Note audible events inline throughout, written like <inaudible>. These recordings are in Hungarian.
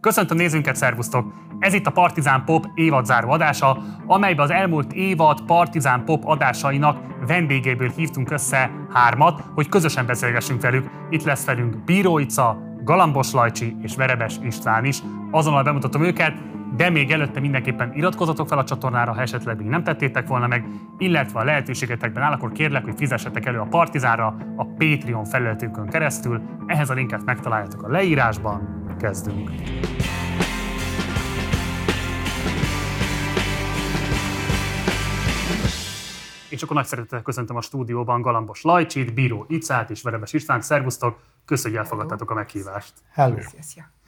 Köszöntöm nézőnket, szervusztok! Ez itt a Partizán Pop évadzáró adása, amelyben az elmúlt évad Partizán Pop adásainak vendégéből hívtunk össze hármat, hogy közösen beszélgessünk velük. Itt lesz velünk Bíró Ica, Galambos Lajcsi és Verebes István is. Azonnal bemutatom őket, de még előtte mindenképpen iratkozzatok fel a csatornára, ha esetleg még nem tettétek volna meg, illetve a lehetőségetekben áll, akkor kérlek, hogy fizessetek elő a Partizánra a Patreon felületünkön keresztül. Ehhez a linket megtaláljátok a leírásban. Kezdünk! És akkor nagy szeretettel köszöntöm a stúdióban Galambos Lajcsit, Bíró Icát és Verebes István. Szervusztok! Köszönjük, hogy elfogadtátok a meghívást. Hello.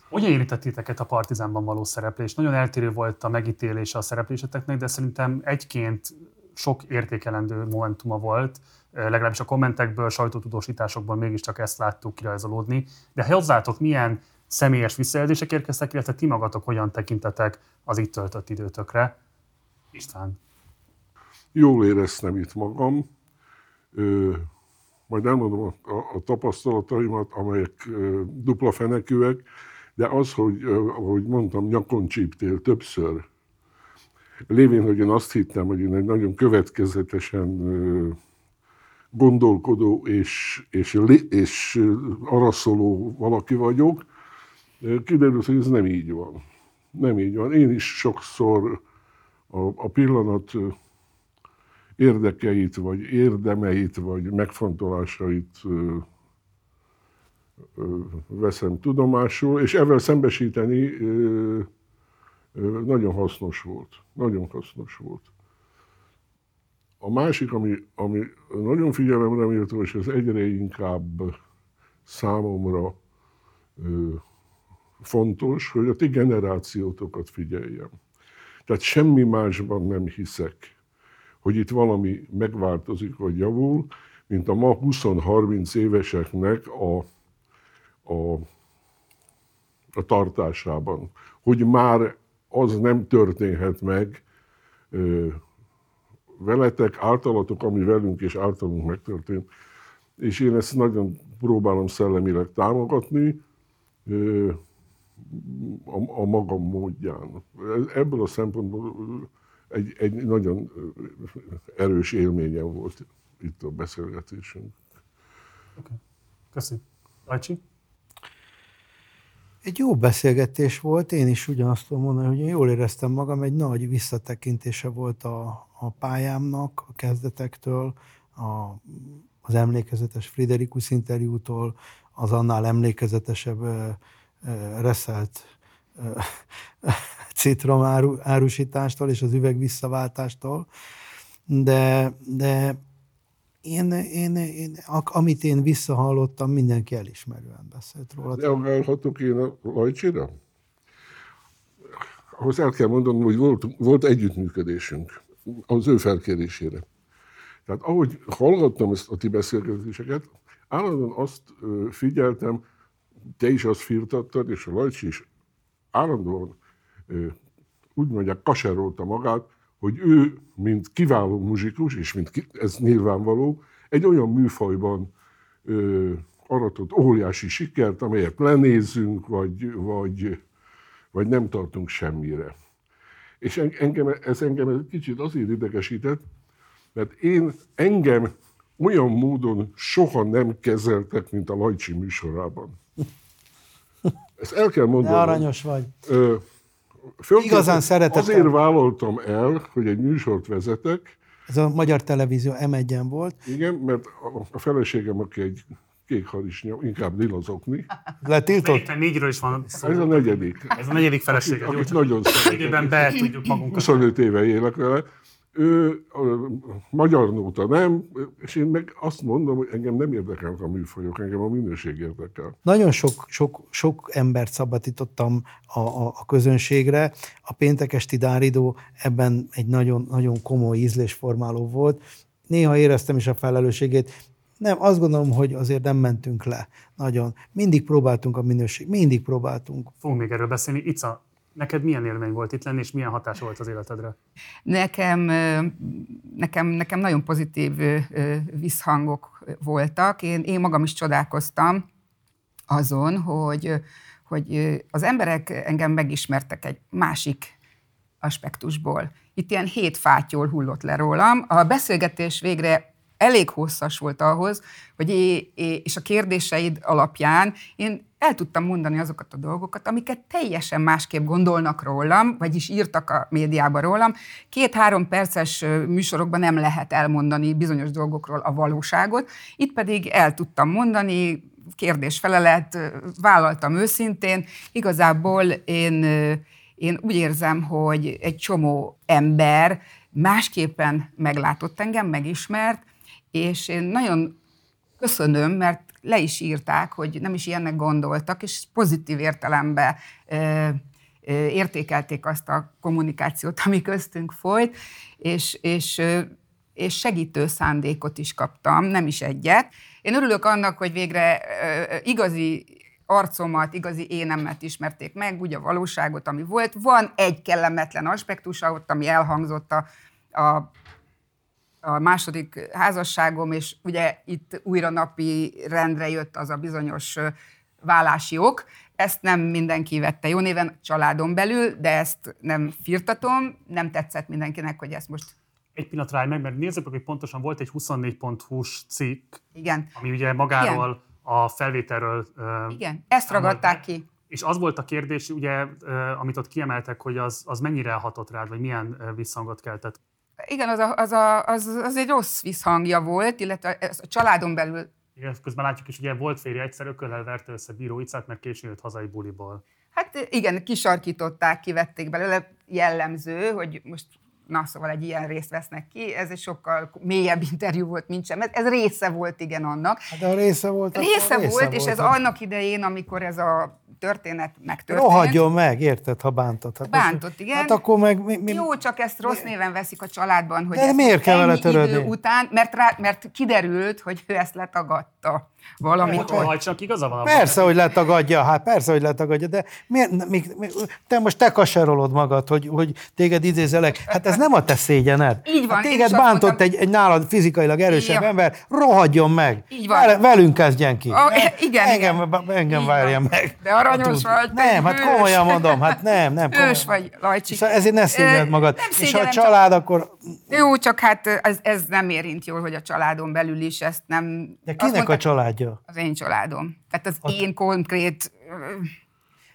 Hogyan érintett titeket a Partizánban való szereplés? Nagyon eltérő volt a megítélése a szerepléseteknek, de szerintem egyként sok értékelendő momentuma volt, legalábbis a kommentekből, sajtótudósításokból mégiscsak ezt láttuk kirajzolódni. De hozzátok milyen személyes visszajelzések érkeztek, illetve ti magatok hogyan tekintetek az itt töltött időtökre? István. Jól éreztem itt magam. Ö, majd elmondom a, a, a tapasztalataimat, amelyek ö, dupla fenekűek, de az, hogy, ahogy mondtam, nyakon csíptél többször, lévén, hogy én azt hittem, hogy én egy nagyon következetesen gondolkodó és, és, és araszoló valaki vagyok, kiderült, hogy ez nem így van. Nem így van. Én is sokszor a, a pillanat érdekeit, vagy érdemeit, vagy megfontolásait veszem tudomásul, és ezzel szembesíteni nagyon hasznos volt. Nagyon hasznos volt. A másik, ami, ami nagyon figyelemre méltó, és ez egyre inkább számomra fontos, hogy a ti generációtokat figyeljem. Tehát semmi másban nem hiszek, hogy itt valami megváltozik vagy javul, mint a ma 20-30 éveseknek a a, a tartásában. Hogy már az nem történhet meg ö, veletek, általatok, ami velünk és általunk megtörtént. És én ezt nagyon próbálom szellemileg támogatni ö, a, a magam módján. Ebből a szempontból egy, egy nagyon erős élményem volt itt a beszélgetésünk. Okay. Köszönöm. Ajcsi? Egy jó beszélgetés volt, én is ugyanazt tudom mondani, hogy én jól éreztem magam, egy nagy visszatekintése volt a, a pályámnak, a kezdetektől, a, az emlékezetes Friderikus interjútól, az annál emlékezetesebb reszelt <laughs> citrom áru, árusítástól és az üveg visszaváltástól, de, de én, én, én, amit én visszahallottam, mindenki elismerően beszélt róla. Reagálhatok én a Lajcsira? Ahhoz el kell mondanom, hogy volt, volt együttműködésünk az ő felkérésére. Tehát ahogy hallgattam ezt a ti beszélgetéseket, állandóan azt figyeltem, te is azt firtattad, és a Lajcsi is állandóan úgy mondják, kaserolta magát, hogy ő, mint kiváló muzsikus, és mint ki, ez nyilvánvaló, egy olyan műfajban ö, aratott óriási sikert, amelyet lenézzünk, vagy, vagy, vagy nem tartunk semmire. És engem, ez engem egy kicsit azért idegesített, mert én engem olyan módon soha nem kezeltek, mint a Lajcsi műsorában. Ezt el kell mondanom. De aranyos vagy. Ö, Igazán szeretettem. Azért vállaltam el, hogy egy műsort vezetek. Ez a Magyar Televízió M1-en volt. Igen, mert a feleségem, aki egy kék harisnya, inkább lilazokni. Letiltott? Négyről is van szó. Ez a negyedik. Ez a negyedik felesége. Akit, akit nagyon szeretek. Időben be tudjuk magunkat. 25 éve élek vele ő magyar nóta nem, és én meg azt mondom, hogy engem nem érdekel a műfajok, engem a minőség érdekel. Nagyon sok, sok, sok embert szabadítottam a, a, a közönségre. A péntekesti Dáridó ebben egy nagyon, nagyon komoly ízlésformáló volt. Néha éreztem is a felelősségét, nem, azt gondolom, hogy azért nem mentünk le nagyon. Mindig próbáltunk a minőség, mindig próbáltunk. Fogunk még erről beszélni. Ica, Neked milyen élmény volt itt lenni, és milyen hatása volt az életedre? Nekem, nekem, nekem nagyon pozitív visszhangok voltak. Én, én magam is csodálkoztam azon, hogy, hogy az emberek engem megismertek egy másik aspektusból. Itt ilyen hét fátyol hullott le rólam. A beszélgetés végre elég hosszas volt ahhoz, hogy é, és a kérdéseid alapján én el tudtam mondani azokat a dolgokat, amiket teljesen másképp gondolnak rólam, vagyis írtak a médiában rólam. Két-három perces műsorokban nem lehet elmondani bizonyos dolgokról a valóságot, itt pedig el tudtam mondani, kérdés-felelet, vállaltam őszintén. Igazából én, én úgy érzem, hogy egy csomó ember másképpen meglátott engem, megismert, és én nagyon köszönöm, mert le is írták, hogy nem is ilyennek gondoltak, és pozitív értelemben értékelték azt a kommunikációt, ami köztünk folyt, és, és, és segítő szándékot is kaptam, nem is egyet. Én örülök annak, hogy végre igazi arcomat, igazi énemet ismerték meg, úgy a valóságot, ami volt. Van egy kellemetlen aspektusa ott, ami elhangzott a, a a második házasságom, és ugye itt újra napi rendre jött az a bizonyos vállási ok. Ezt nem mindenki vette jó néven családon belül, de ezt nem firtatom, nem tetszett mindenkinek, hogy ezt most egy pillanat rá meg, mert nézzük hogy pontosan volt egy 24.hu-s cikk, Igen. ami ugye magáról Igen. a felvételről... Igen, ezt ragadták ki. És az volt a kérdés, ugye, amit ott kiemeltek, hogy az, az mennyire hatott rád, vagy milyen visszhangot keltett? Igen, az, a, az, a, az, az egy rossz visszhangja volt, illetve a családon belül. Igen, közben látjuk is, ugye volt férje egyszer ököllel verte össze Bíró Icát, mert későn jött hazai buliból. Hát igen, kisarkították, kivették belőle, jellemző, hogy most na szóval egy ilyen részt vesznek ki, ez egy sokkal mélyebb interjú volt, mint sem. Ez része volt, igen, annak. Hát de a része volt. Része, része volt, volt, és ez annak idején, amikor ez a történet megtörtént. Rohadjon meg, érted, ha bántott. Hát Bántott, igen. Hát akkor meg... Mi, mi, Jó, csak ezt rossz néven veszik a családban, hogy de miért kell vele törődni? idő után, mert, rá, mert kiderült, hogy ő ezt letagadta valamikor. Hogy csak igaza van. Persze, hogy letagadja, hát persze, hogy letagadja, de miért, mi, mi, te most te kaserolod magad, hogy, hogy téged idézelek. Hát ez nem a te szégyened. Így van. Hát téged bántott mondtam, egy, egy nálad fizikailag erősebb ja. ember, rohadjon meg. Így van. velünk kezdjen ki. A, igen, engem, igen. engem várja meg. De aranyos vagy. Nem, hát komolyan mondom, hát nem, nem. Ős vagy, Lajcsi. Szóval ezért ne szégyed magad. Nem És ha a család, akkor... Jó, csak hát ez, ez nem érint jól, hogy a családon belül is ezt nem... De kinek mondta, a családja? Az én családom. Tehát az Ott... én konkrét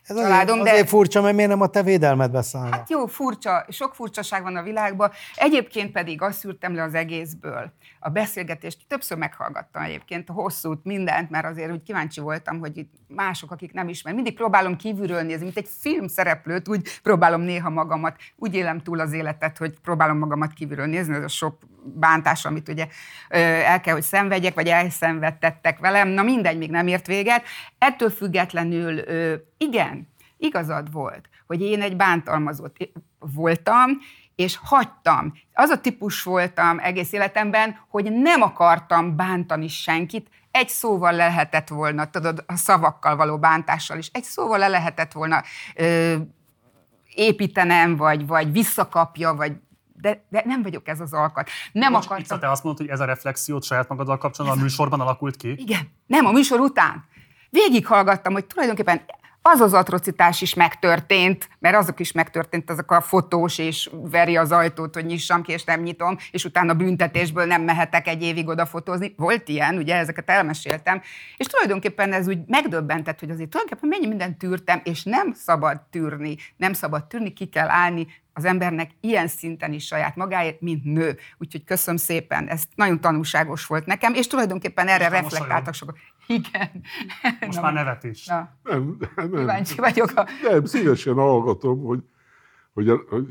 ez családom, azért, azért furcsa, mert miért nem a te védelmedbe szállna? Hát jó, furcsa, sok furcsaság van a világban. Egyébként pedig azt szűrtem le az egészből. A beszélgetést többször meghallgattam egyébként, a hosszút, mindent, mert azért úgy kíváncsi voltam, hogy itt mások, akik nem ismer. Mindig próbálom kívülről nézni, mint egy film szereplőt, úgy próbálom néha magamat, úgy élem túl az életet, hogy próbálom magamat kívülről nézni, ez a sok bántás, amit ugye el kell, hogy szenvedjek, vagy elszenvedtettek velem. Na mindegy, még nem ért véget. Ettől függetlenül igen, igazad volt, hogy én egy bántalmazott voltam, és hagytam. Az a típus voltam egész életemben, hogy nem akartam bántani senkit, egy szóval le lehetett volna, tudod, a szavakkal való bántással is, egy szóval le lehetett volna ö, építenem, vagy, vagy visszakapja, vagy de, de nem vagyok ez az alkat. Nem Most akartam. te azt mondod, hogy ez a reflexiót saját magaddal kapcsolatban a műsorban alakult ki? Igen. Nem, a műsor után. Végighallgattam, hogy tulajdonképpen az az atrocitás is megtörtént, mert azok is megtörtént, azok a fotós, és veri az ajtót, hogy nyissam ki, és nem nyitom, és utána büntetésből nem mehetek egy évig oda fotózni. Volt ilyen, ugye ezeket elmeséltem, és tulajdonképpen ez úgy megdöbbentett, hogy azért tulajdonképpen mennyi mindent tűrtem, és nem szabad tűrni, nem szabad tűrni, ki kell állni, az embernek ilyen szinten is saját magáért, mint nő. Úgyhogy köszönöm szépen, ez nagyon tanulságos volt nekem, és tulajdonképpen erre reflektáltak sokan. Igen. Most na, már nevet is. Na. Nem, nem. Kíváncsi vagyok. A... Nem, szívesen hallgatom, hogy, hogy, hogy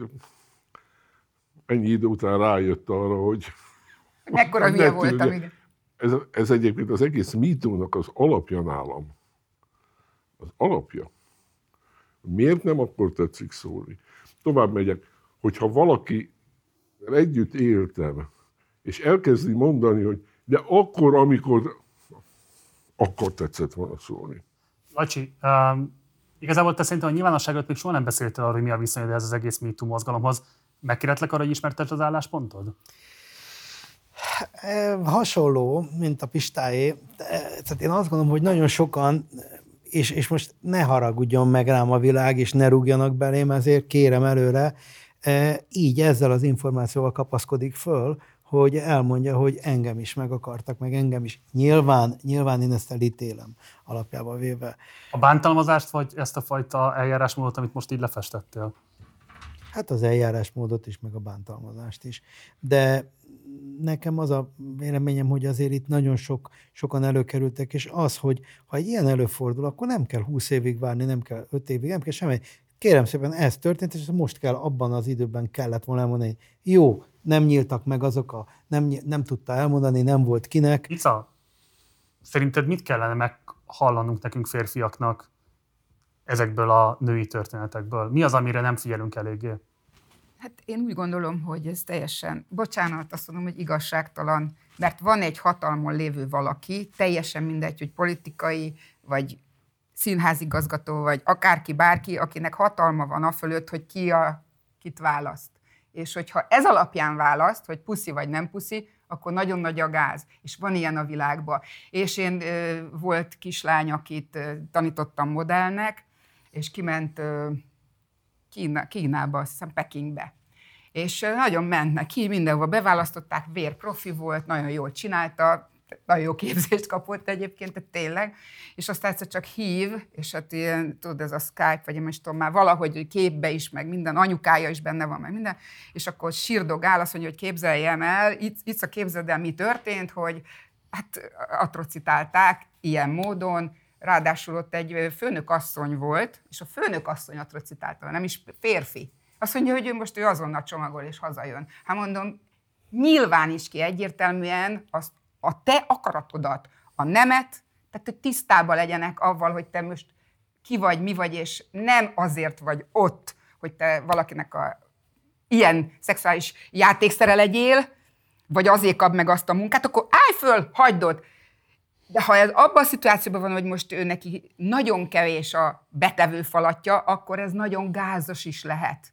ennyi idő után rájött arra, hogy... Mekkora <laughs> hülye voltam, igen. Ez, ez egyébként az egész mítónak az alapja nálam. Az alapja. Miért nem akkor tetszik szólni? Tovább megyek, hogyha valaki együtt éltem, és elkezdi mondani, hogy de akkor, amikor, akkor tetszett volna szólni. Lacsi, um, igazából te szerintem a nyilvánosságot még soha nem beszéltél arról, hogy mi a viszonyod ez az egész MeToo mozgalomhoz. Megkéretlek arra, hogy ismertesd az álláspontod? Hasonló, mint a Pistáé. Tehát én azt gondolom, hogy nagyon sokan és, és most ne haragudjon meg rám a világ, és ne rúgjanak belém, ezért kérem előre, e, így ezzel az információval kapaszkodik föl, hogy elmondja, hogy engem is meg akartak, meg engem is. Nyilván, nyilván én ezt elítélem alapjában véve. A bántalmazást, vagy ezt a fajta eljárásmódot, amit most így lefestettél? Hát az eljárásmódot is, meg a bántalmazást is. De nekem az a véleményem, hogy azért itt nagyon sok, sokan előkerültek, és az, hogy ha egy ilyen előfordul, akkor nem kell 20 évig várni, nem kell 5 évig, nem kell semmi. Kérem szépen, ez történt, és most kell, abban az időben kellett volna elmondani, jó, nem nyíltak meg azok a, nem, nem tudta elmondani, nem volt kinek. Ica, szerinted mit kellene meghallanunk nekünk férfiaknak ezekből a női történetekből? Mi az, amire nem figyelünk eléggé? Hát én úgy gondolom, hogy ez teljesen, bocsánat, azt mondom, hogy igazságtalan, mert van egy hatalmon lévő valaki, teljesen mindegy, hogy politikai, vagy színházigazgató, vagy akárki, bárki, akinek hatalma van a fölött, hogy ki a, kit választ. És hogyha ez alapján választ, hogy puszi vagy nem puszi, akkor nagyon nagy a gáz. És van ilyen a világban. És én volt kislány, akit tanítottam modellnek, és kiment Kína, Kínába, azt hiszem Pekingbe. És nagyon ment neki, mindenhol beválasztották, vérprofi volt, nagyon jól csinálta, nagyon jó képzést kapott egyébként, tehát tényleg, és aztán egyszer csak hív, és hát ilyen, tudod, ez a Skype, vagy most tudom már valahogy képbe is, meg minden, anyukája is benne van, meg minden, és akkor sírdogál, azt mondja, hogy képzeljem el, itt, itt a képzeld el, mi történt, hogy hát atrocitálták ilyen módon, ráadásul ott egy főnök asszony volt, és a főnök asszony atrocitálta, nem is férfi. Azt mondja, hogy ő most ő azonnal csomagol és hazajön. Hát mondom, nyilván is ki egyértelműen azt a te akaratodat, a nemet, tehát hogy tisztában legyenek avval, hogy te most ki vagy, mi vagy, és nem azért vagy ott, hogy te valakinek a ilyen szexuális játékszere legyél, vagy azért kap meg azt a munkát, akkor állj föl, hagyd ott. De ha ez abban a szituációban van, hogy most ő neki nagyon kevés a betevő falatja, akkor ez nagyon gázos is lehet.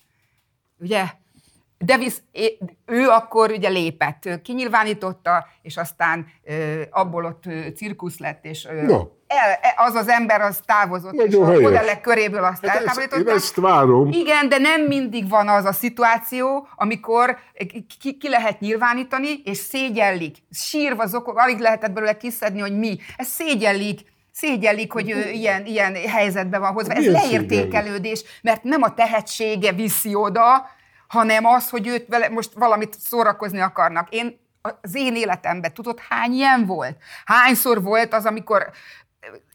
Ugye? Visz, ő akkor ugye lépett, kinyilvánította, és aztán abból ott cirkusz lett, és no. El, e, az az ember az távozott, Nagyon és a modellek köréből azt hát eltávolították. Én ezt várom. Igen, de nem mindig van az a szituáció, amikor ki, ki lehet nyilvánítani, és szégyellik. Sírva zokog, alig lehetett belőle kiszedni, hogy mi. Ez szégyellik, szégyellik, hogy ő ilyen, ilyen helyzetben van hozva. Ez leértékelődés, mert nem a tehetsége viszi oda, hanem az, hogy őt vele most valamit szórakozni akarnak. Én az én életemben tudod, hány ilyen volt? Hányszor volt az, amikor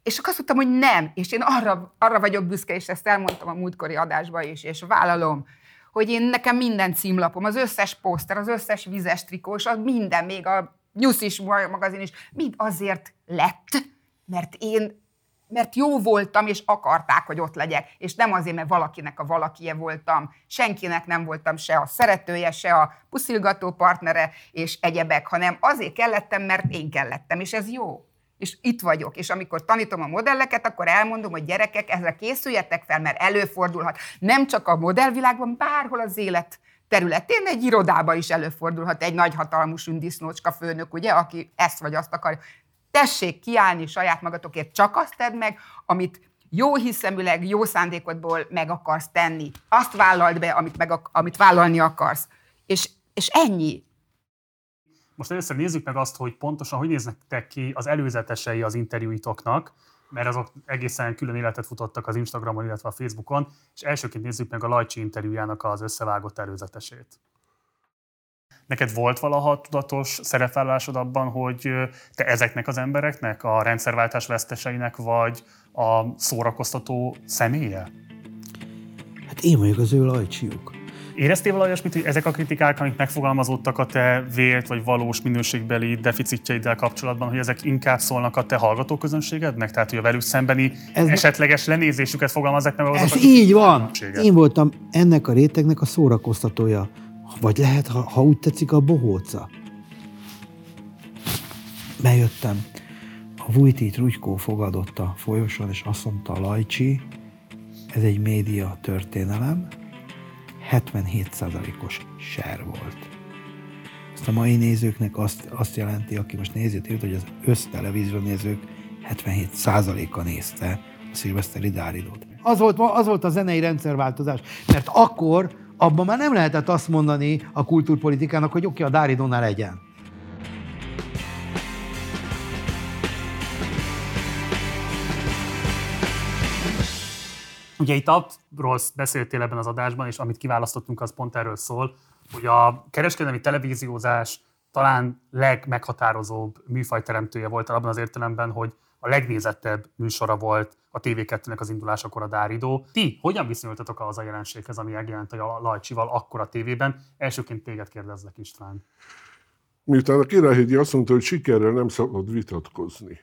és akkor azt mondtam, hogy nem. És én arra, arra vagyok büszke, és ezt elmondtam a múltkori adásban is, és vállalom, hogy én nekem minden címlapom, az összes poszter, az összes vizes trikós, az minden, még a Nyuszis magazin is, mind azért lett, mert én mert jó voltam, és akarták, hogy ott legyek. És nem azért, mert valakinek a valakije voltam. Senkinek nem voltam se a szeretője, se a puszilgató partnere, és egyebek, hanem azért kellettem, mert én kellettem, és ez jó. És itt vagyok. És amikor tanítom a modelleket, akkor elmondom, hogy gyerekek, ezre készüljetek fel, mert előfordulhat. Nem csak a modellvilágban, bárhol az élet területén, egy irodában is előfordulhat egy nagyhatalmú sündisznócska főnök, ugye, aki ezt vagy azt akar tessék kiállni saját magatokért, csak azt tedd meg, amit jó hiszeműleg, jó szándékodból meg akarsz tenni. Azt vállald be, amit, meg, amit vállalni akarsz. És, és ennyi. Most először nézzük meg azt, hogy pontosan hogy néznek ki az előzetesei az interjúitoknak, mert azok egészen külön életet futottak az Instagramon, illetve a Facebookon, és elsőként nézzük meg a Lajcsi interjújának az összevágott előzetesét. Neked volt valaha tudatos szerepvállalásod abban, hogy te ezeknek az embereknek, a rendszerváltás veszteseinek vagy a szórakoztató személye? Hát én vagyok az ő lajcsiuk. Éreztél valahogy olyasmit, hogy ezek a kritikák, amik megfogalmazódtak a te vélt vagy valós minőségbeli deficitjeiddel kapcsolatban, hogy ezek inkább szólnak a te hallgatóközönségednek? Tehát, hogy a velük szembeni ez esetleges lenézésüket fogalmazzák meg Ez így van. Én voltam ennek a rétegnek a szórakoztatója. Vagy lehet, ha, ha úgy tetszik, a bohóca. Bejöttem. A Vujtit Rugykó fogadott a folyosón, és azt mondta Lajcsi, ez egy média történelem, 77%-os ser volt. Ezt a mai nézőknek azt, azt jelenti, aki most nézi, hogy az össztelevízió nézők 77%-a nézte a szilveszteri Dáridót. Az volt, az volt a zenei rendszerváltozás, mert akkor abban már nem lehetett azt mondani a kultúrpolitikának, hogy oké, okay, a Dáridónál legyen. Ugye itt arról beszéltél ebben az adásban, és amit kiválasztottunk, az pont erről szól, hogy a kereskedelmi televíziózás talán legmeghatározóbb műfajteremtője volt abban az értelemben, hogy a legnézettebb műsora volt a TV2-nek az indulásakor a Dáridó. Ti hogyan viszonyultatok az a jelenséghez, ami megjelent a Lajcsival akkor a tévében? Elsőként téged kérdezlek, István. Miután a Királyhédi azt mondta, hogy sikerrel nem szabad vitatkozni.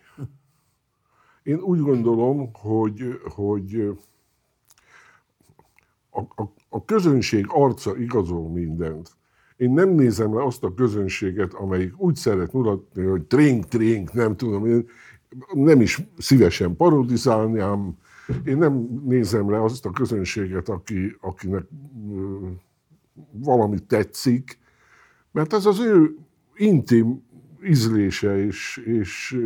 Én úgy gondolom, hogy, hogy a, a, a közönség arca igazol mindent. Én nem nézem le azt a közönséget, amelyik úgy szeret mutatni, hogy trink-trink, nem tudom, én nem is szívesen parodizálnám, én nem nézem le azt a közönséget, aki, akinek valami tetszik, mert ez az ő intim ízlése, és, és,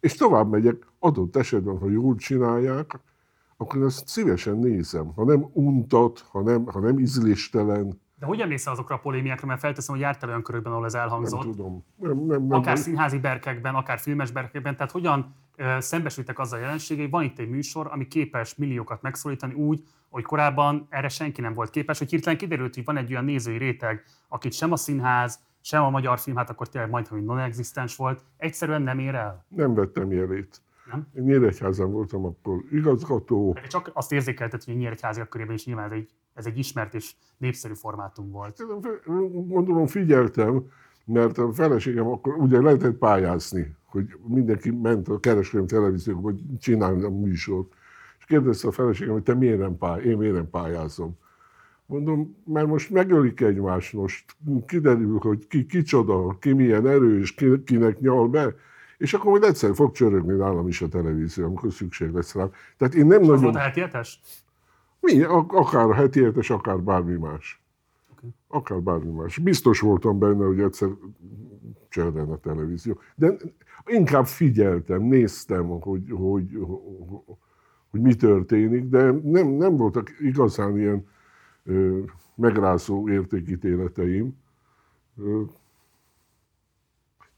és tovább megyek, adott esetben, ha jól csinálják, akkor ezt szívesen nézem. Ha nem untat, ha nem, ha nem ízléstelen. De hogy emlékszel azokra a polémiákra, mert felteszem, hogy jártál olyan körökben, ahol ez elhangzott. Nem tudom. Nem, nem, nem, akár színházi berkekben, akár filmes berkekben. Tehát hogyan uh, szembesültek azzal a jelenséggel, hogy van itt egy műsor, ami képes milliókat megszólítani úgy, hogy korábban erre senki nem volt képes, hogy hirtelen kiderült, hogy van egy olyan nézői réteg, akit sem a színház, sem a magyar film, hát akkor tényleg majdnem non-existens volt, egyszerűen nem ér el? Nem vettem jelét. Nem? Én Nyíregyházan voltam akkor igazgató. Csak azt érzékeltet, hogy a Nyíregyháziak körében is nyilván ez egy, ez egy ismert és népszerű formátum volt. Gondolom figyeltem, mert a feleségem akkor ugye lehetett pályázni, hogy mindenki ment a kereskedelmi televízióba, hogy csinálni a műsort. És kérdezte a feleségem, hogy te miért nem pály, én miért nem pályázom. Mondom, mert most megölik egymást, most kiderül, hogy ki kicsoda, ki milyen erős, ki, kinek nyal be és akkor majd egyszer fog csörögni nálam is a televízió, amikor szükség lesz rám. Tehát én nem És nagyon... Az volt a heti hetes? Mi, akár a heti hetes, akár bármi más. Okay. Akár bármi más. Biztos voltam benne, hogy egyszer csörden a televízió. De inkább figyeltem, néztem, hogy, hogy, hogy, hogy mi történik, de nem, nem voltak igazán ilyen ö, megrázó értékítéleteim. Ö,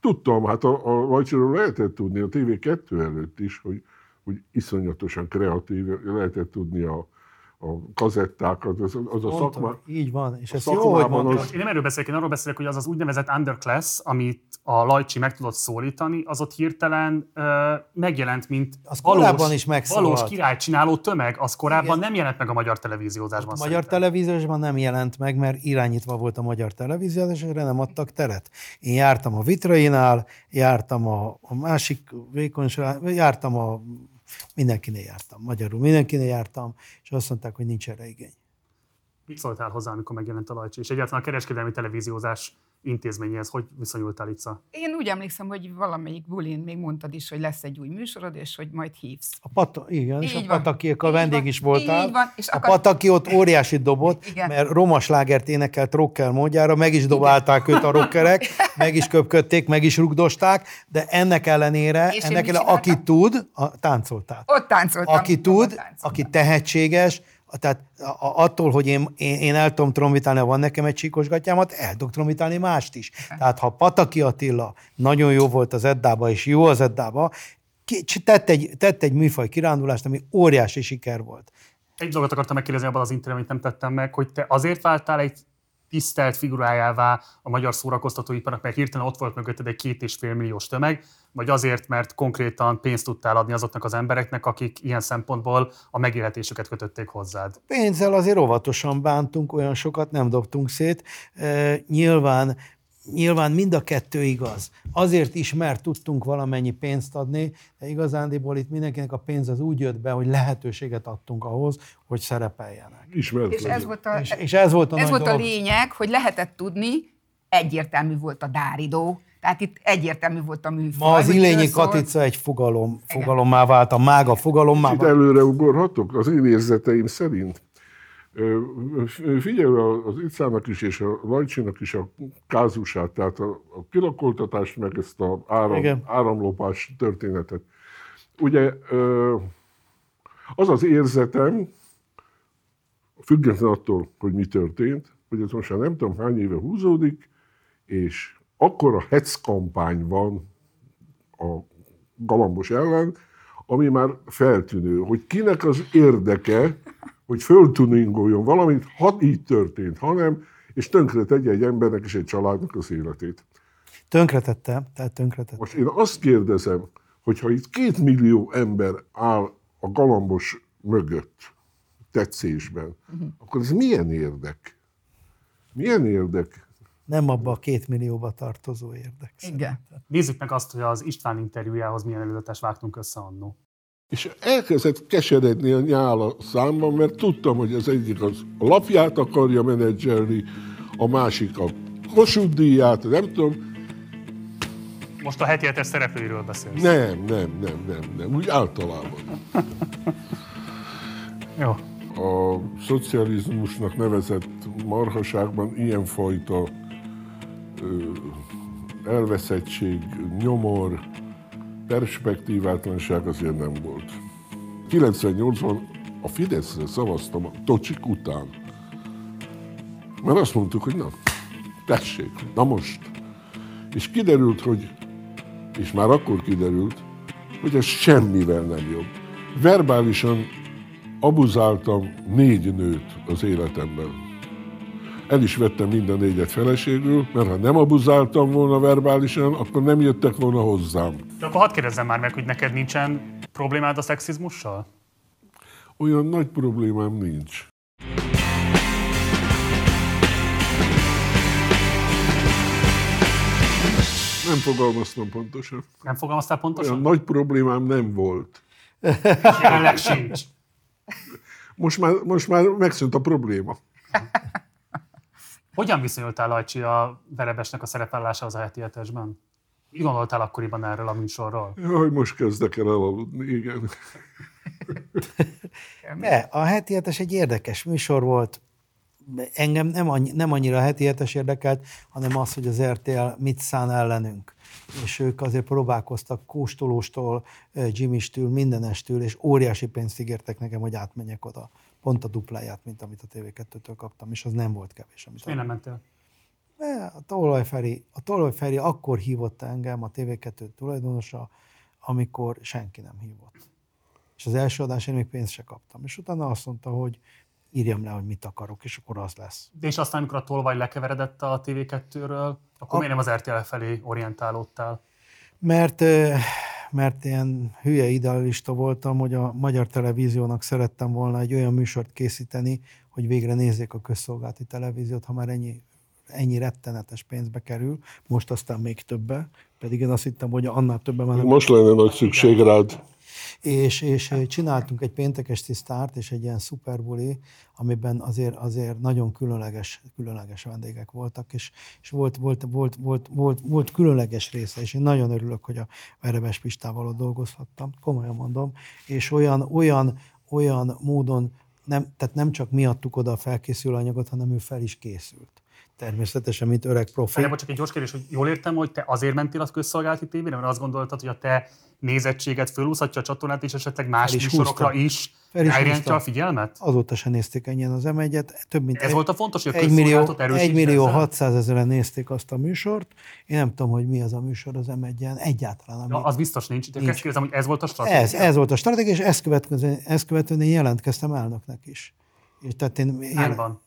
Tudtam, hát a, a Lajcsiról lehetett tudni a TV2 előtt is, hogy, hogy iszonyatosan kreatív, lehetett tudni a, a kazettákat, az, az a szakma... Így van, és ez jó, hogy mondtad. Az... Én nem erről beszélek, én arról beszélek, hogy az az úgynevezett underclass, amit a Lajcsi meg tudott szólítani, az ott hirtelen uh, megjelent, mint az valós, is valós királycsináló tömeg, az korábban Igen. nem jelent meg a magyar televíziózásban. A magyar televíziósban nem jelent meg, mert irányítva volt a magyar televíziózás, és erre nem adtak teret. Én jártam a Vitrainál, jártam a, a másik vékonyság, jártam a Mindenkinél jártam, magyarul mindenkinél jártam, és azt mondták, hogy nincs erre igény. Mit szóltál hozzá, amikor megjelent a Lajcsi? És egyáltalán a kereskedelmi televíziózás intézményhez hogy viszonyultál itt? Én úgy emlékszem, hogy valamelyik bulin még mondtad is, hogy lesz egy új műsorod, és hogy majd hívsz. A pata, igen, így és a Patakiek a vendég van, is voltál. Így van, és a akar... Pataki ott óriási dobott, igen. mert romas lágert énekelt rocker módjára, meg is dobálták őt a rockerek, meg is köpködték, meg is rugdosták, de ennek ellenére, és ennek ellenére, aki tud, a, táncoltál. Ott táncoltam. Aki tud, aki tehetséges, tehát attól, hogy én, én, én el tudom trombitálni, ha van nekem egy csíkos gatyámat, el tudok trombitálni mást is. Tehát ha Pataki Attila nagyon jó volt az Eddába, és jó az Eddába, tett egy, tett egy műfaj kirándulást, ami óriási siker volt. Egy dolgot akartam megkérdezni abban az interjúban, amit nem tettem meg, hogy te azért váltál egy tisztelt figurájává a magyar szórakoztatóiparnak, mert hirtelen ott volt mögötted egy két és fél milliós tömeg, vagy azért, mert konkrétan pénzt tudtál adni azoknak az embereknek, akik ilyen szempontból a megélhetésüket kötötték hozzád? Pénzzel azért óvatosan bántunk, olyan sokat nem dobtunk szét. E, nyilván Nyilván mind a kettő igaz. Azért is, mert tudtunk valamennyi pénzt adni, de igazándiból itt mindenkinek a pénz az úgy jött be, hogy lehetőséget adtunk ahhoz, hogy szerepeljenek. És ez volt a, és, és ez volt a, ez volt a lényeg, hogy lehetett tudni, egyértelmű volt a dáridó, tehát itt egyértelmű volt a műfaj. Ma az Ilényi Katica egy fogalom, fogalommá vált, a mága fogalommá vált. Itt előre ugorhatok az én érzeteim szerint. Figyelj az Icának is és a Lajcsinak is a kázusát, tehát a, a kilakoltatást, meg ezt a áram, áramlopás történetet. Ugye Az az érzetem, független attól, hogy mi történt, hogy ez most már nem tudom hány éve húzódik, és akkor a hetz kampány van a galambos ellen, ami már feltűnő, hogy kinek az érdeke, hogy föltuningoljon valamit, ha így történt, hanem, és tönkre tegye egy embernek és egy családnak az életét. Tönkretette, tehát tönkretette. Most én azt kérdezem, hogy ha itt két millió ember áll a galambos mögött, tetszésben, uh-huh. akkor ez milyen érdek? Milyen érdek? Nem abba a két millióba tartozó érdek. Igen. szerintem. Nézzük meg azt, hogy az István interjújához milyen előzetes vágtunk össze annó. És elkezdett keseredni a nyál a számban, mert tudtam, hogy az egyik az a lapját akarja menedzselni, a másik a Kossuth díját, nem tudom. Most a heti hetes szereplőiről beszélsz. Nem, nem, nem, nem, nem, úgy általában. <laughs> Jó. A szocializmusnak nevezett marhaságban ilyenfajta elveszettség, nyomor, perspektívátlanság azért nem volt. 98-ban a Fideszre szavaztam a Tocsik után. Mert azt mondtuk, hogy na, tessék, na most. És kiderült, hogy, és már akkor kiderült, hogy ez semmivel nem jobb. Verbálisan abuzáltam négy nőt az életemben. El is vettem minden négyet feleségül, mert ha nem abuzáltam volna verbálisan, akkor nem jöttek volna hozzám. De akkor hadd kérdezzem már meg, hogy neked nincsen problémád a szexizmussal? Olyan nagy problémám nincs. Nem fogalmaztam pontosan. Nem fogalmaztál pontosan? Olyan nagy problémám nem volt. Jelenleg sincs. Most már, most már megszűnt a probléma. Hogyan viszonyultál, Lajcsi, a Verebesnek a szerepellásához a heti hetesben? Mi gondoltál akkoriban erről a műsorról? Jaj, most kezdek el elaludni, igen. <laughs> De a heti hetes egy érdekes műsor volt. Engem nem, annyi, nem annyira a heti hetes érdekelt, hanem az, hogy az RTL mit szán ellenünk. És ők azért próbálkoztak kóstolóstól, eh, Jimmy-stől, mindenestől, és óriási pénzt ígértek nekem, hogy átmenjek oda. Pont a dupláját, mint amit a TV2-től kaptam, és az nem volt kevés. Amit Miért nem mentél? A Tolvajferi, a Tolvajferi akkor hívott engem, a TV2 tulajdonosa, amikor senki nem hívott. És az első adásén még pénzt se kaptam. És utána azt mondta, hogy írjam le, hogy mit akarok, és akkor az lesz. De és aztán, amikor a tolvaj lekeveredett a TV2-ről, akkor miért nem az RTL felé orientálódtál? Mert, mert ilyen hülye idealista voltam, hogy a magyar televíziónak szerettem volna egy olyan műsort készíteni, hogy végre nézzék a közszolgálati televíziót, ha már ennyi, ennyi rettenetes pénzbe kerül, most aztán még többe, pedig én azt hittem, hogy annál többen már Most lenne nagy szükség rád. És, és eh, csináltunk egy péntekes tisztárt és egy ilyen szuperbuli, amiben azért, azért nagyon különleges, különleges vendégek voltak, és, és volt, volt, volt, volt, volt, volt, különleges része, és én nagyon örülök, hogy a Verebes Pistával ott dolgozhattam, komolyan mondom, és olyan, olyan, olyan módon, nem, tehát nem csak miattuk oda a felkészülő anyagot, hanem ő fel is készült. Természetesen, mint öreg profi. Várjál, csak egy gyors kérdés, hogy jól értem, hogy te azért mentél a közszolgálati tévére, mert azt gondoltad, hogy a te nézettséget fölúszhatja a csatornát, és esetleg más Fel is műsorokra húzta. is elirányítja a figyelmet? Azóta se nézték ennyien az m több mint Ez volt a fontos, hogy a egy millió, közszolgálatot erősítse egy millió ezzel? 600 ezeren nézték azt a műsort. Én nem tudom, hogy mi az a műsor az m egyáltalán. Ami... Ja, az biztos nincs. De Nincs. ezt kérdezem, hogy ez volt a stratégia? Ez, ez volt a stratégia, és ezt követően, ezt követően én jelentkeztem elnöknek is. És tehát én, Hányban?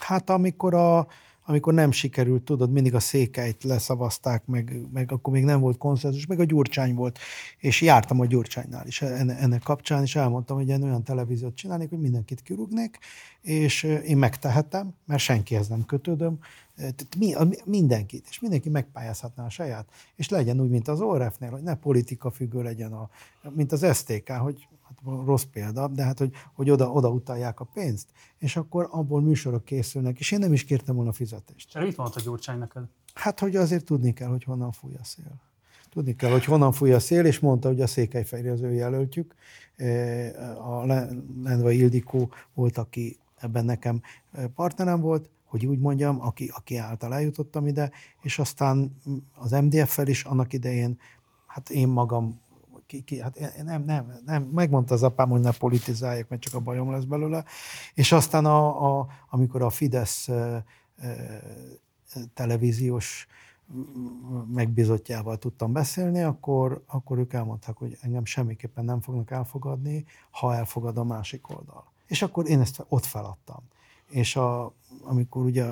Hát amikor, a, amikor nem sikerült, tudod, mindig a székeit leszavazták, meg, meg akkor még nem volt konszenzus, meg a Gyurcsány volt. És jártam a Gyurcsánynál is enne- ennek kapcsán, és elmondtam, hogy én olyan televíziót csinálnék, hogy mindenkit kirúgnék, és én megtehetem, mert senkihez nem kötődöm, mi, mindenkit, és mindenki megpályázhatná a saját, és legyen úgy, mint az ORF-nél, hogy ne politika függő legyen, a, mint az STK, hogy rossz példa, de hát, hogy, hogy oda, oda utalják a pénzt, és akkor abból műsorok készülnek, és én nem is kértem volna fizetést. És mit mondta Gyurcsány neked? Hát, hogy azért tudni kell, hogy honnan fúj a szél. Tudni kell, hogy honnan fúj a szél, és mondta, hogy a Székelyfehérje az ő jelöltjük. Eh, A Le- Lendva Ildikó volt, aki ebben nekem eh, partnerem volt, hogy úgy mondjam, aki, aki által eljutottam ide, és aztán az MDF-fel is annak idején, hát én magam ki, ki, hát nem, nem, nem, megmondta az apám, hogy ne politizálják, mert csak a bajom lesz belőle. És aztán, a, a, amikor a Fidesz e, e, televíziós megbízottjával tudtam beszélni, akkor, akkor ők elmondták, hogy engem semmiképpen nem fognak elfogadni, ha elfogad a másik oldal. És akkor én ezt ott feladtam. És a, amikor ugye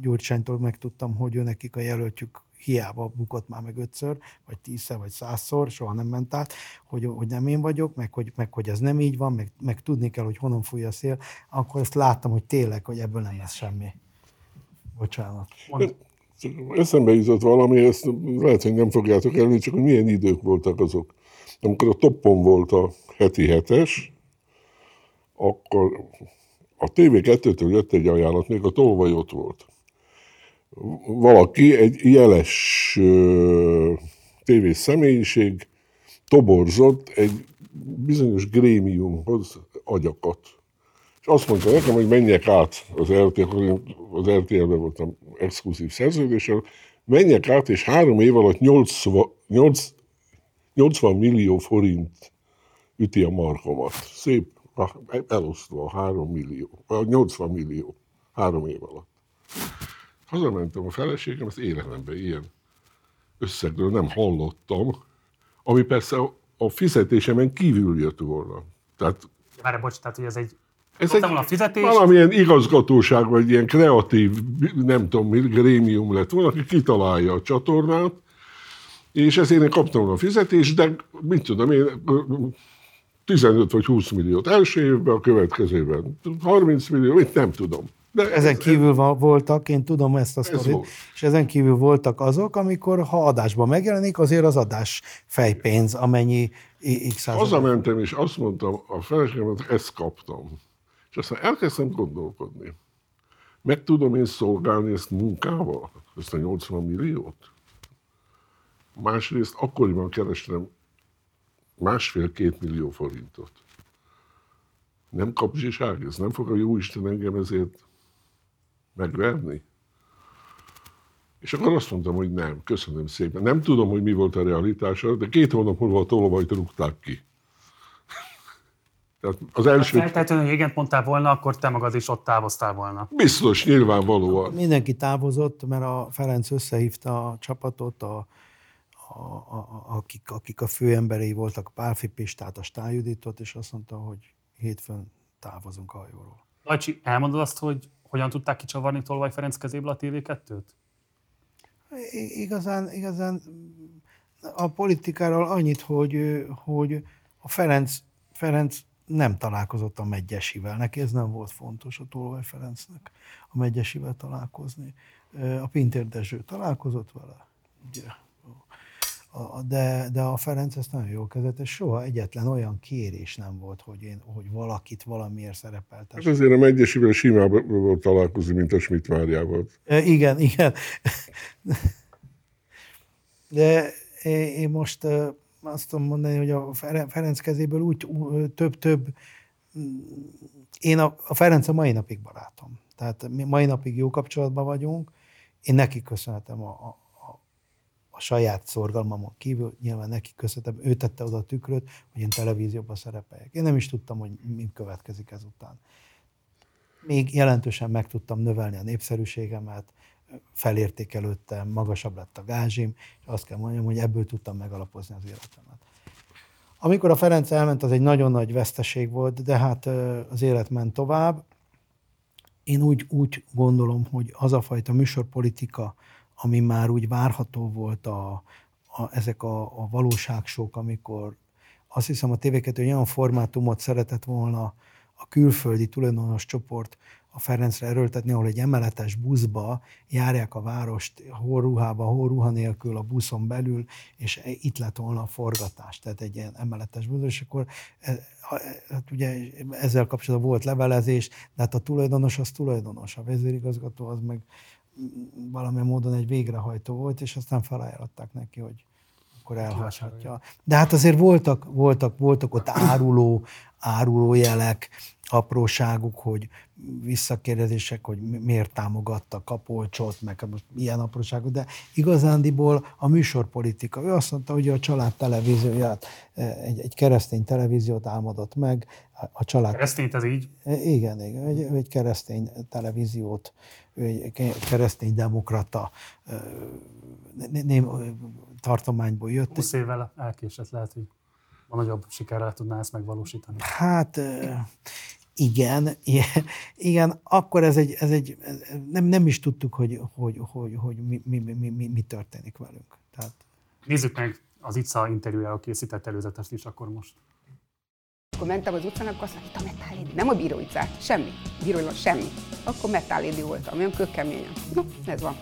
Gyurcsánytól megtudtam, hogy ő nekik a jelöltjük hiába bukott már meg ötször, vagy tízszer, vagy százszor, soha nem ment át, hogy, hogy nem én vagyok, meg hogy, meg hogy ez nem így van, meg, meg tudni kell, hogy honnan fúj a szél, akkor ezt láttam, hogy tényleg, hogy ebből nem lesz semmi. Bocsánat. Mond. Eszembe jutott valami, ezt lehet, hogy nem fogjátok elni, csak hogy milyen idők voltak azok. Amikor a toppon volt a heti hetes, akkor a TV2-től jött egy ajánlat, még a tolvaj ott volt. Valaki, egy jeles tévés személyiség toborzott egy bizonyos grémiumhoz agyakat. És azt mondta nekem, hogy menjek át az RTL, az RTL-ben voltam exkluzív szerződéssel, menjek át, és három év alatt 80, 80 millió forint üti a markomat. Szép elosztva a 3 millió, a 80 millió három év alatt. Hazamentem a feleségem, ezt életemben ilyen összegről nem hallottam, ami persze a fizetésemen kívül jött volna. Tehát, Várj, bocs, tehát hogy ez egy ez egy a fizetés. valamilyen igazgatóság, vagy ilyen kreatív, nem tudom, grémium lett volna, aki kitalálja a csatornát, és ezért én kaptam a fizetést, de mit tudom én, 15 vagy 20 milliót első évben, a következőben 30 millió, mit nem tudom. De ezen ez, kívül voltak, én tudom ezt a sztorit, és ezen kívül voltak azok, amikor ha adásban megjelenik, azért az adás fejpénz, amennyi x Hazamentem, és azt mondtam a feleségemet, ezt kaptam. És aztán elkezdtem gondolkodni. Meg tudom én szolgálni ezt munkával, ezt a 80 milliót? Másrészt akkoriban kerestem másfél-két millió forintot. Nem kapzsiság, ez nem fog a jó Isten engem ezért megverni? És akkor azt mondtam, hogy nem, köszönöm szépen. Nem tudom, hogy mi volt a realitása, de két hónap múlva a tolvajt rúgták ki. <laughs> Tehát az első... Hát feltétlenül, hogy igen mondtál volna, akkor te magad is ott távoztál volna. Biztos, nyilvánvalóan. Mindenki távozott, mert a Ferenc összehívta a csapatot, a, a, a, akik, akik a főemberei voltak, a Pálfi Pistát, a Stájuditot, és azt mondta, hogy hétfőn távozunk a hajóról. Lajcsi, elmondod azt, hogy hogyan tudták kicsavarni Tolvaj Ferenc kezéből a TV2-t? Igazán, igazán a politikáról annyit, hogy, hogy a Ferenc, Ferenc nem találkozott a Megyesivel. Neki ez nem volt fontos a Tolvaj Ferencnek a Megyesivel találkozni. A Pintér Dezső találkozott vele, de, de a Ferenc ezt nagyon jól kezelt, és soha egyetlen olyan kérés nem volt, hogy, én, hogy valakit valamiért szerepeltes. Hát azért a Megyesivel simább volt találkozni, mint a Schmidt Máriával. E, igen, igen. De én most azt tudom mondani, hogy a Ferenc kezéből úgy több-több, én a, a Ferenc a mai napig barátom. Tehát mi mai napig jó kapcsolatban vagyunk. Én neki köszönhetem a, a, a saját szorgalmamon kívül, nyilván neki köszönhetem, ő tette oda a tükröt, hogy én televízióban szerepeljek. Én nem is tudtam, hogy mi következik ezután. Még jelentősen meg tudtam növelni a népszerűségemet, felértékelődtem, magasabb lett a gázsim, és azt kell mondjam, hogy ebből tudtam megalapozni az életemet. Amikor a Ferenc elment, az egy nagyon nagy veszteség volt, de hát az élet ment tovább. Én úgy, úgy gondolom, hogy az a fajta műsorpolitika, ami már úgy várható volt a, a, ezek a, a valóságsók, amikor azt hiszem a TV2 olyan formátumot szeretett volna a külföldi tulajdonos csoport a Ferencre erőltetni, ahol egy emeletes buszba járják a várost horruhába, horruha nélkül a buszon belül, és itt lett volna a forgatás, tehát egy ilyen emeletes busz, és akkor e, hát ugye ezzel kapcsolatban volt levelezés, de hát a tulajdonos az tulajdonos, a vezérigazgató az meg valamilyen módon egy végrehajtó volt, és aztán felajánlották neki, hogy akkor elhagyhatja. De hát azért voltak, voltak, voltak ott áruló, áruló jelek, apróságuk, hogy visszakérdezések, hogy miért támogatta Kapolcsot, meg most ilyen apróságok, de igazándiból a műsorpolitika. Ő azt mondta, hogy a család televízióját, egy, egy keresztény televíziót álmodott meg. A család... Keresztényt ez így? Igen, igen egy, egy keresztény televíziót, egy keresztény demokrata nem, tartományból jött. 20 évvel elkésett lehet, hogy a nagyobb sikerrel tudná ezt megvalósítani. Hát igen, igen, akkor ez egy, ez egy nem, nem is tudtuk, hogy, hogy, hogy, hogy mi, mi, mi, mi, mi történik velünk. Tehát... Nézzük meg az ICA interjújára készített előzetest is akkor most. Akkor mentem az utcán, akkor azt mondta, itt a metálédi. Nem a bíró utcát, semmi. Bíróilag semmi. Akkor metálédi voltam, olyan kökkeményen. No, ez van.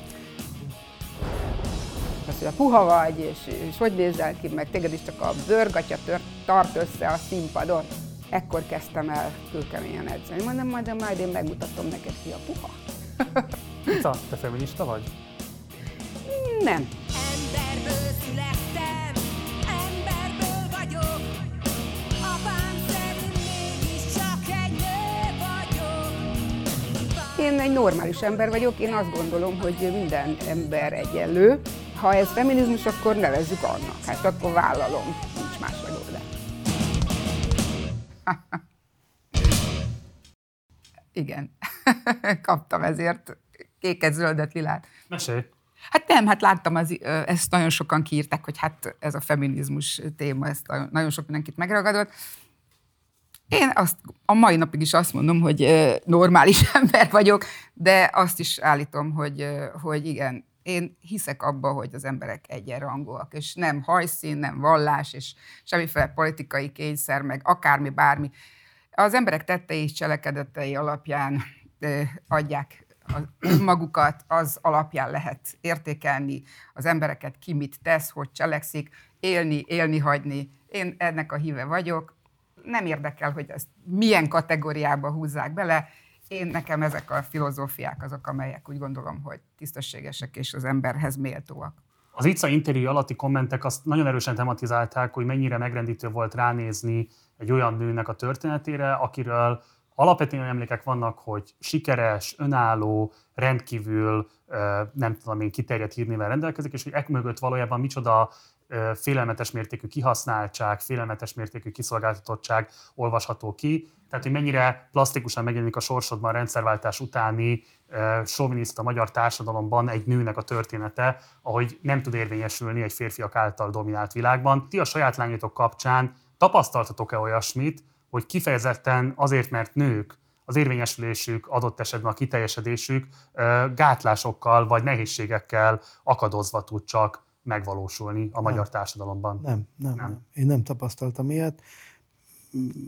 Azt mondja, puha vagy, és, és hogy nézel ki, meg téged is csak a bőrgatya tört, tart össze a színpadon. Ekkor kezdtem el kőkeményen edzeni. Mondom, majd, majd én megmutatom neked ki a puha. Ica, te feminista vagy? Nem. Emberből születtem, emberből vagyok. Apám szerint mégiscsak egy nő vagyok. Én egy normális ember vagyok, én azt gondolom, hogy minden ember egyenlő. Ha ez feminizmus, akkor nevezzük annak. Hát akkor vállalom, nincs más megoldás. <laughs> Igen, <laughs> kaptam ezért kéket, zöldet, lilát. Mesélj. Hát nem, hát láttam, az, ezt nagyon sokan kiírták, hogy hát ez a feminizmus téma, ezt nagyon- sok mindenkit megragadott. Én azt a mai napig is azt mondom, hogy normális <laughs> ember vagyok, de azt is állítom, hogy, hogy igen, én hiszek abba, hogy az emberek egyenrangúak, és nem hajszín, nem vallás, és semmiféle politikai kényszer, meg akármi, bármi. Az emberek tettei és cselekedetei alapján adják <clears throat> magukat, az alapján lehet értékelni az embereket, ki mit tesz, hogy cselekszik, élni, élni hagyni. Én ennek a híve vagyok. Nem érdekel, hogy ezt milyen kategóriába húzzák bele. Én nekem ezek a filozófiák azok, amelyek úgy gondolom, hogy tisztességesek és az emberhez méltóak. Az ICA interjú alatti kommentek azt nagyon erősen tematizálták, hogy mennyire megrendítő volt ránézni egy olyan nőnek a történetére, akiről alapvetően emlékek vannak, hogy sikeres, önálló, rendkívül, nem tudom én, kiterjedt hírnével rendelkezik, és hogy ek mögött valójában micsoda félelmetes mértékű kihasználtság, félelmetes mértékű kiszolgáltatottság olvasható ki. Tehát, hogy mennyire plastikusan megjelenik a sorsodban a rendszerváltás utáni soviniszta magyar társadalomban egy nőnek a története, ahogy nem tud érvényesülni egy férfiak által dominált világban. Ti a saját lányotok kapcsán tapasztaltatok-e olyasmit, hogy kifejezetten azért, mert nők, az érvényesülésük, adott esetben a kiteljesedésük gátlásokkal vagy nehézségekkel akadozva tud csak megvalósulni a magyar társadalomban. Nem, nem, Nem. nem. Én nem tapasztaltam ilyet.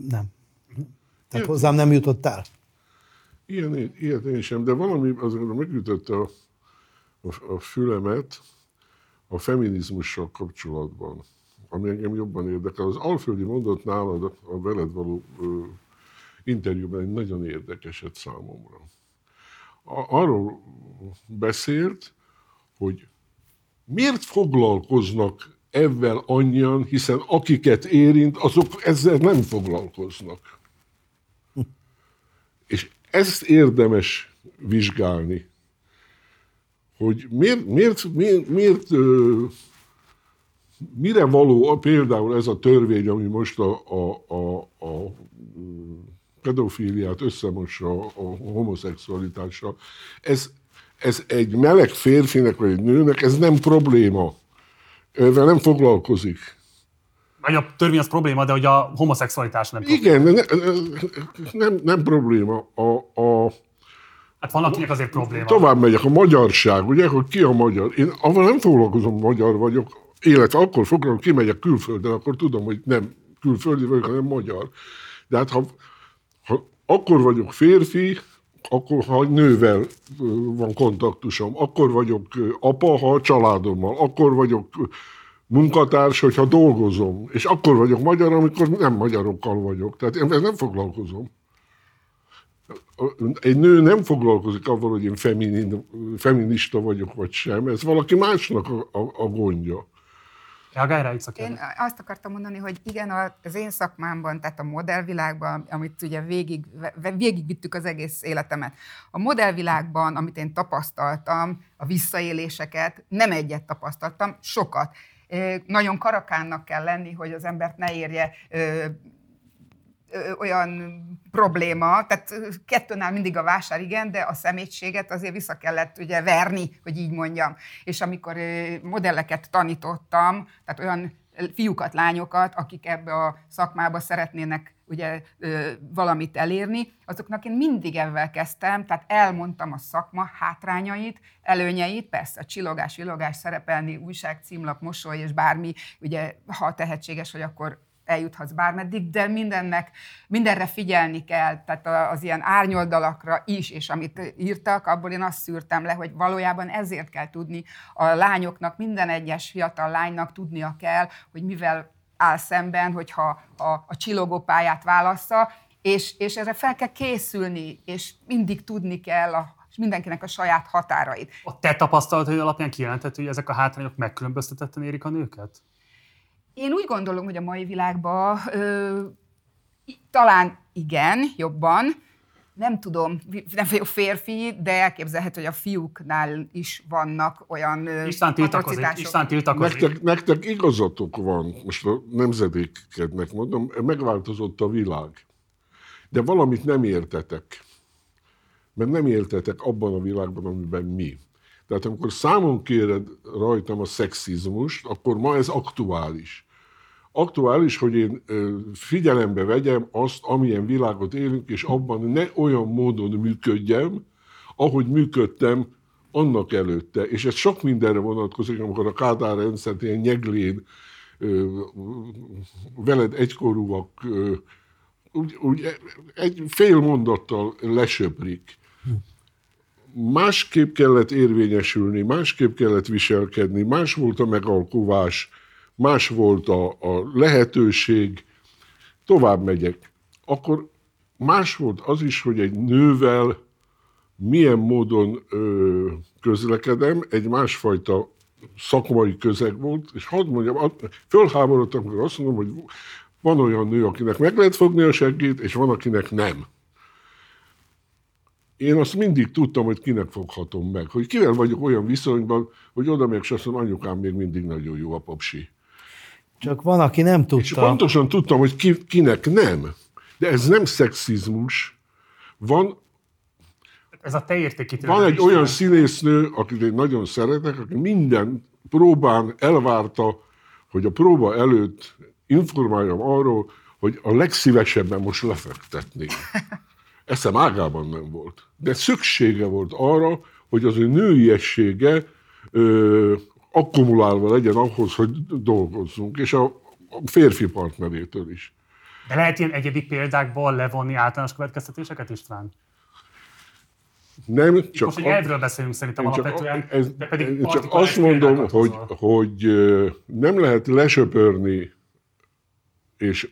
Nem. Tehát hozzám nem jutott el. Ilyen, ilyet én sem, de valami azért megütötte a, a, a fülemet a feminizmussal kapcsolatban, ami engem jobban érdekel. Az Alföldi mondott nálad a veled való ö, interjúban egy nagyon érdekeset számomra. A, arról beszélt, hogy miért foglalkoznak ezzel annyian, hiszen akiket érint, azok ezzel nem foglalkoznak. És ezt érdemes vizsgálni, hogy miért, miért, miért, miért ö, mire való például ez a törvény, ami most a, a, a, a pedofíliát összemossa a homoszexualitással. Ez, ez egy meleg férfinek vagy egy nőnek, ez nem probléma. Ezzel nem foglalkozik. Vagy a törvény az probléma, de hogy a homoszexualitás nem probléma. Igen, ne, nem, nem probléma. A, a, Hát van, akinek azért probléma. Tovább megyek, a magyarság, ugye, hogy ki a magyar. Én avval nem foglalkozom, magyar vagyok, illetve akkor foglalkozom, kimegyek külföldön, akkor tudom, hogy nem külföldi vagyok, hanem magyar. De hát ha, ha akkor vagyok férfi, akkor ha nővel van kontaktusom, akkor vagyok apa, ha a családommal, akkor vagyok munkatárs, hogyha dolgozom, és akkor vagyok magyar, amikor nem magyarokkal vagyok. Tehát én nem foglalkozom egy nő nem foglalkozik avval, hogy én feminin, feminista vagyok, vagy sem. Ez valaki másnak a, a, a gondja. Reagálj rá, Ica, Én azt akartam mondani, hogy igen, az én szakmámban, tehát a modellvilágban, amit ugye végig, végigvittük az egész életemet, a modellvilágban, amit én tapasztaltam, a visszaéléseket, nem egyet tapasztaltam, sokat. Nagyon karakánnak kell lenni, hogy az embert ne érje ö, olyan probléma, tehát kettőnál mindig a vásár, igen, de a szemétséget azért vissza kellett ugye verni, hogy így mondjam. És amikor ö, modelleket tanítottam, tehát olyan fiúkat, lányokat, akik ebbe a szakmába szeretnének ugye valamit elérni, azoknak én mindig ebben kezdtem, tehát elmondtam a szakma hátrányait, előnyeit, persze a csillogás, villogás, szerepelni, újság, címlap, mosoly és bármi, ugye ha tehetséges, hogy akkor eljuthatsz bármeddig, de mindennek, mindenre figyelni kell, tehát az ilyen árnyoldalakra is, és amit írtak, abból én azt szűrtem le, hogy valójában ezért kell tudni a lányoknak, minden egyes fiatal lánynak tudnia kell, hogy mivel áll szemben, hogyha a, a csillogó pályát válassza, és, és erre fel kell készülni, és mindig tudni kell a, és mindenkinek a saját határait. A te tapasztalatod alapján kijelentett, hogy ezek a hátrányok megkülönböztetetten érik a nőket? Én úgy gondolom, hogy a mai világban ö, talán igen, jobban. Nem tudom, nem vagyok férfi, de elképzelhető, hogy a fiúknál is vannak olyan ö, István tiltakozik, tiltakozik. Nektek, nektek igazatok van, most a nemzedékednek mondom, megváltozott a világ. De valamit nem értetek. Mert nem értetek abban a világban, amiben mi. Tehát amikor számon kéred rajtam a szexizmust, akkor ma ez aktuális. Aktuális, hogy én figyelembe vegyem azt, amilyen világot élünk, és abban ne olyan módon működjem, ahogy működtem annak előtte. És ez sok mindenre vonatkozik, amikor a Kádár rendszert ilyen nyeglén veled egykorúak úgy, úgy egy fél mondattal lesöprik. Másképp kellett érvényesülni, másképp kellett viselkedni, más volt a megalkuvás, más volt a, a lehetőség, tovább megyek. Akkor más volt az is, hogy egy nővel milyen módon ö, közlekedem, egy másfajta szakmai közeg volt, és hadd mondjam, fölháborodtam, amikor azt mondom, hogy van olyan nő, akinek meg lehet fogni a seggét, és van, akinek nem. Én azt mindig tudtam, hogy kinek foghatom meg, hogy kivel vagyok olyan viszonyban, hogy oda meg azt mondom, anyukám még mindig nagyon jó a papsi. Csak van, aki nem És tudta. pontosan tudtam, hogy ki, kinek nem. De ez nem szexizmus. Van, Ez a te értékítéled. van egy olyan színésznő, akit én nagyon szeretek, aki minden próbán elvárta, hogy a próba előtt informáljam arról, hogy a legszívesebben most lefektetnék. <laughs> Eszem ágában nem volt. De szüksége volt arra, hogy az ő nőiessége ö, akkumulálva legyen ahhoz, hogy dolgozzunk, és a, a férfi partnerétől is. De lehet ilyen egyedi példákból levonni általános következtetéseket, István? Nem Csak most, hogy a- elvről beszélünk szerintem alapvetően, ez, de pedig csak azt mondom, hogy, hogy nem lehet lesöpörni, és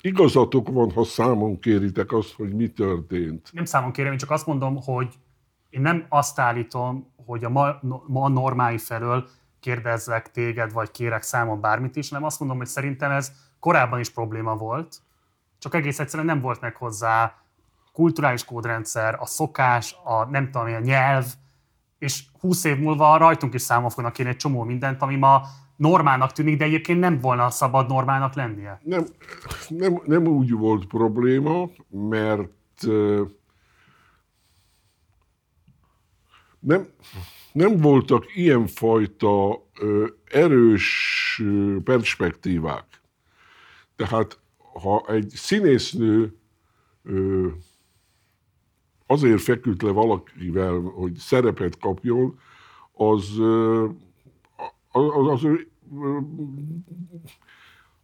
igazatok van, ha számon kéritek azt, hogy mi történt. nem számon kérem, én csak azt mondom, hogy én nem azt állítom, hogy a ma, ma normái felől kérdezzek téged, vagy kérek számon bármit is, hanem azt mondom, hogy szerintem ez korábban is probléma volt, csak egész egyszerűen nem volt meg hozzá kulturális kódrendszer, a szokás, a nem tudom, a nyelv, és 20 év múlva rajtunk is számon fognak kérni egy csomó mindent, ami ma normának tűnik, de egyébként nem volna szabad normának lennie. Nem, nem, nem úgy volt probléma, mert ö, nem, nem voltak ilyenfajta ö, erős ö, perspektívák. Tehát ha egy színésznő ö, azért feküdt le valakivel, hogy szerepet kapjon, az, ö, az, az ő ö,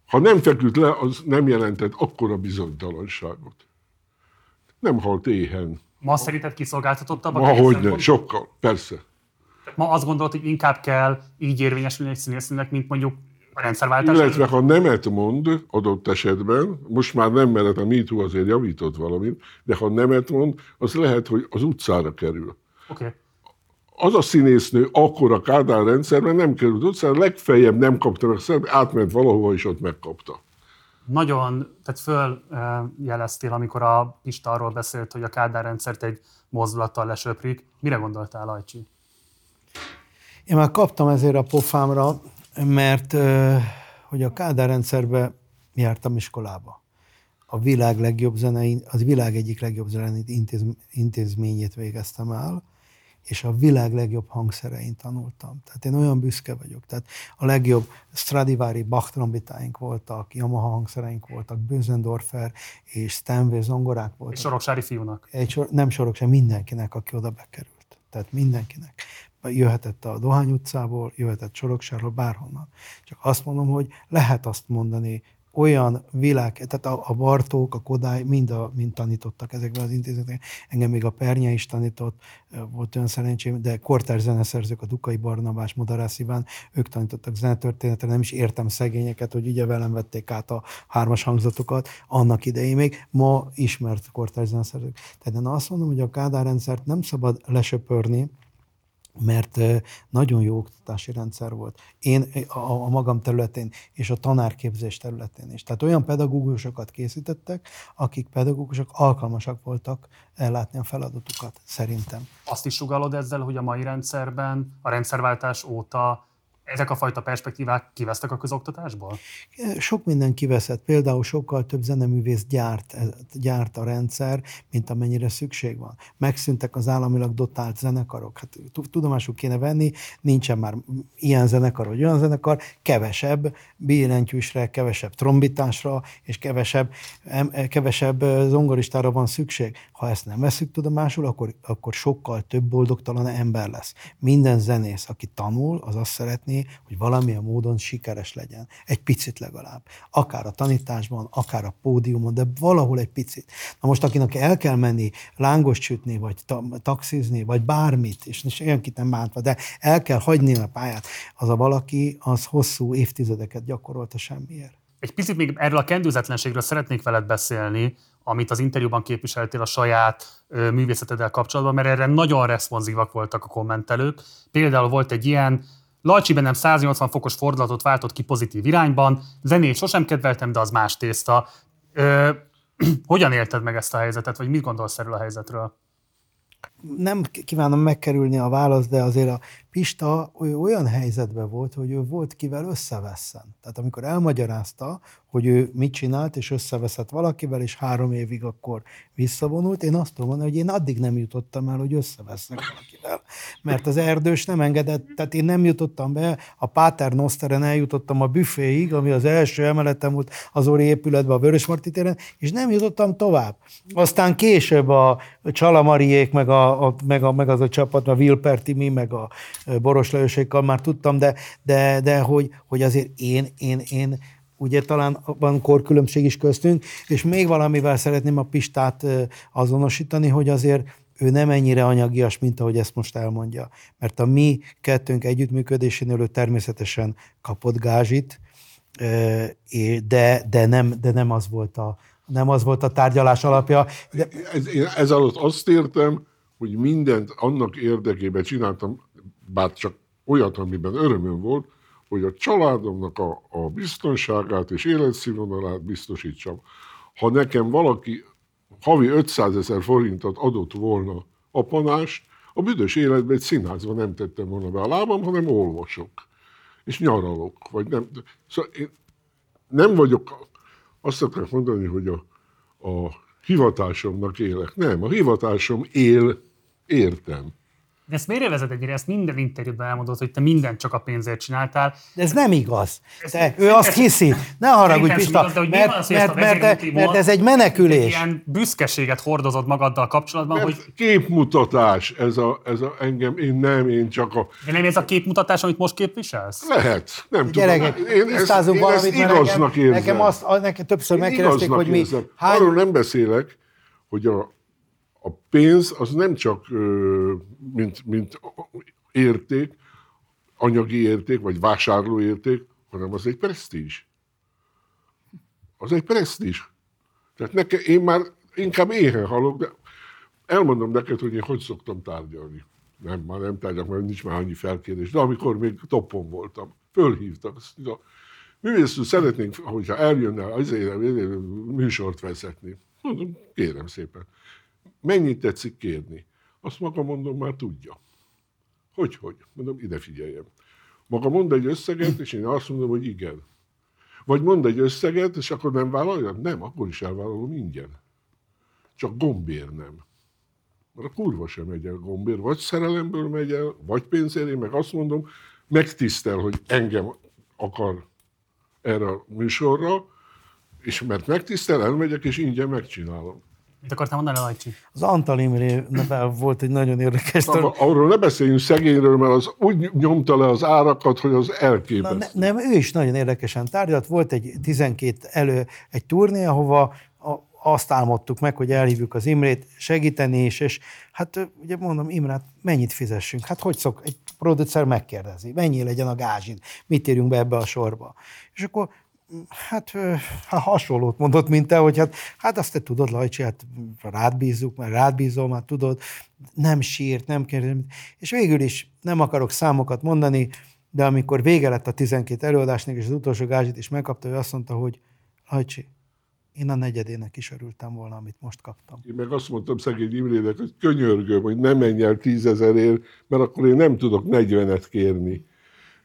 ha nem feküdt le, az nem jelentett akkora bizonytalanságot. Nem halt éhen. Ma szerinted kiszolgáltatottabb? Ma hogy ne, sokkal, persze. Ma azt gondolod, hogy inkább kell így érvényesülni egy színésznőnek, mint mondjuk a rendszerváltás. Illetve ha nemet mond adott esetben, most már nem, mert a MeToo azért javított valamit, de ha nemet mond, az lehet, hogy az utcára kerül. Oké. Okay. az a színésznő akkor a Kádár rendszerben nem került utcára, legfeljebb nem kapta meg, szerint átment valahova, és ott megkapta. Nagyon, tehát följeleztél, amikor a Pista arról beszélt, hogy a Kádár rendszert egy mozdulattal lesöprik. Mire gondoltál, Ajcsi? Én már kaptam ezért a pofámra, mert hogy a Kádár rendszerbe jártam iskolába. A világ legjobb zenei, az világ egyik legjobb zenei intéz, intézményét végeztem el, és a világ legjobb hangszerein tanultam. Tehát én olyan büszke vagyok. Tehát a legjobb Stradivari Bach trombitáink voltak, Yamaha hangszereink voltak, Bösendorfer és Stanway zongorák voltak. Egy soroksári fiúnak. Egy sor, nem sorok sem, mindenkinek, aki oda bekerült. Tehát mindenkinek. Jöhetett a Dohány utcából, jöhetett Soroksáról, bárhonnan. Csak azt mondom, hogy lehet azt mondani, olyan világ, tehát a, a Bartók, a Kodály mind, a, mind tanítottak ezekben az intézetekben. Engem még a Pernye is tanított, volt olyan szerencsém, de kortárs zeneszerzők, a Dukai Barnabás, Modarász Iván, ők tanítottak zenetörténetre, nem is értem szegényeket, hogy ugye velem vették át a hármas hangzatokat annak idején még, ma ismert kortárs zeneszerzők. Tehát én azt mondom, hogy a Kádár rendszert nem szabad lesöpörni, mert nagyon jó oktatási rendszer volt. Én a, a magam területén és a tanárképzés területén is. Tehát olyan pedagógusokat készítettek, akik pedagógusok alkalmasak voltak ellátni a feladatukat, szerintem. Azt is sugalod ezzel, hogy a mai rendszerben, a rendszerváltás óta ezek a fajta perspektívák kivesztek a közoktatásból? Sok minden kiveszett. Például sokkal több zeneművész gyárt, gyárt a rendszer, mint amennyire szükség van. Megszűntek az államilag dotált zenekarok. Hát tudomásul kéne venni, nincsen már ilyen zenekar vagy olyan zenekar, kevesebb billentyűsre, kevesebb trombitásra és kevesebb, kevesebb zongoristára van szükség. Ha ezt nem veszük tudomásul, akkor, akkor sokkal több boldogtalan ember lesz. Minden zenész, aki tanul, az azt szeretné, hogy valamilyen módon sikeres legyen. Egy picit legalább. Akár a tanításban, akár a pódiumon, de valahol egy picit. Na most, akinek el kell menni lángos sütni, vagy ta- taxizni, vagy bármit, és senkit nem bántva, de el kell hagyni a pályát, az a valaki, az hosszú évtizedeket gyakorolta semmiért. Egy picit még erről a kendőzetlenségről szeretnék veled beszélni, amit az interjúban képviseltél a saját ö, művészeteddel kapcsolatban, mert erre nagyon responsívak voltak a kommentelők. Például volt egy ilyen, Lajcsi bennem 180 fokos fordulatot váltott ki pozitív irányban, zenét sosem kedveltem, de az más tészta. Ö, <clears throat> hogyan élted meg ezt a helyzetet, vagy mit gondolsz erről a helyzetről? Nem kívánom megkerülni a választ, de azért a Pista olyan helyzetben volt, hogy ő volt kivel összevesszen. Tehát amikor elmagyarázta, hogy ő mit csinált, és összeveszett valakivel, és három évig akkor visszavonult, én azt tudom hogy én addig nem jutottam el, hogy összevesznek valakivel. Mert az erdős nem engedett, tehát én nem jutottam be, a Páter Nosteren eljutottam a büféig, ami az első emeletem volt az Óri épületben, a Vörösmarty téren, és nem jutottam tovább. Aztán később a Csalamariék, meg, a, a, meg, a, meg az a csapat, a Wilper Timi, meg a Boros Lajosékkal már tudtam, de, de, de hogy, hogy azért én, én, én ugye talán van korkülönbség is köztünk, és még valamivel szeretném a Pistát azonosítani, hogy azért ő nem ennyire anyagias, mint ahogy ezt most elmondja. Mert a mi kettőnk együttműködésénél ő természetesen kapott gázsit, de, de, nem, de nem az volt a, nem az volt a tárgyalás alapja. De... Ez, én ez alatt azt értem, hogy mindent annak érdekében csináltam, bár csak olyat, amiben örömöm volt, hogy a családomnak a, a biztonságát és életszínvonalát biztosítsam. Ha nekem valaki havi 500 ezer forintot adott volna apanást, a büdös életben egy színházban nem tettem volna be a lábam, hanem olvasok. És nyaralok. Vagy nem. Szóval én nem vagyok, azt akarok mondani, hogy a, a hivatásomnak élek. Nem, a hivatásom él, értem. De ezt miért vezet ennyire? Ezt minden interjúban elmondod, hogy te mindent csak a pénzért csináltál. De ez nem igaz. Te, ő azt hiszi. Ne haragudj, Pista, igaz, de hogy mi mert, az, mert, mert, mert mol- ez egy Egy menekülés. ilyen büszkeséget hordozod magaddal kapcsolatban, Mert hogy képmutatás, ez a, ez a engem, én nem, én csak a... de nem ez a képmutatás, amit most képviselsz? Lehet, nem Gyerekek, tudom. Én ezt, én valamit, mert igaznak nekem, érzem. nekem azt, a- nekem többször Én megkérdezték, hogy mi, érzem. hány, Arról nem beszélek, hogy a, a pénz az nem csak mint, mint érték, anyagi érték, vagy vásárlóérték, hanem az egy presztízs. Az egy presztízs. Tehát nekem, én már inkább éhen halok, de elmondom neked, hogy én hogy szoktam tárgyalni. nem, már nem tárgyak, mert nincs már annyi felkérés, de amikor még toppon voltam, fölhívtak, azt mondja, művész úr, szeretnénk, hogyha eljönne azért műsort vezetni. Mondom, kérem szépen. Mennyit tetszik kérni? Azt maga mondom, már tudja. Hogy, hogy? Mondom, ide figyeljem. Maga mond egy összeget, és én azt mondom, hogy igen. Vagy mond egy összeget, és akkor nem vállalja? Nem, akkor is elvállalom ingyen. Csak gombér nem. Mert a kurva sem megy el gombér. Vagy szerelemből megy el, vagy pénzért. Én meg azt mondom, megtisztel, hogy engem akar erre a műsorra, és mert megtisztel, elmegyek, és ingyen megcsinálom. Mit akartál mondani, Lajcsi? Az Antal Imrével volt egy nagyon érdekes Na, dolog. arról ne beszéljünk szegényről, mert az úgy nyomta le az árakat, hogy az Na, elképesztő. ne, nem, ő is nagyon érdekesen tárgyalt. Volt egy 12 elő, egy turné, ahova azt álmodtuk meg, hogy elhívjuk az Imrét segíteni, és, és hát ugye mondom, Imrát, mennyit fizessünk? Hát hogy szok, egy producer megkérdezi, mennyi legyen a gázsin, mit írjunk be ebbe a sorba. És akkor hát hát hasonlót mondott, mint te, hogy hát, hát azt te tudod, Lajcsi, hát rád bízzuk, mert rád bízom, hát tudod, nem sírt, nem kérdez. És végül is nem akarok számokat mondani, de amikor vége lett a 12 előadásnak, és az utolsó gázsit is megkapta, ő azt mondta, hogy Lajcsi, én a negyedének is örültem volna, amit most kaptam. Én meg azt mondtam szegény Imrének, hogy könyörgöm, hogy ne menj el tízezerért, mert akkor én nem tudok 40-et kérni.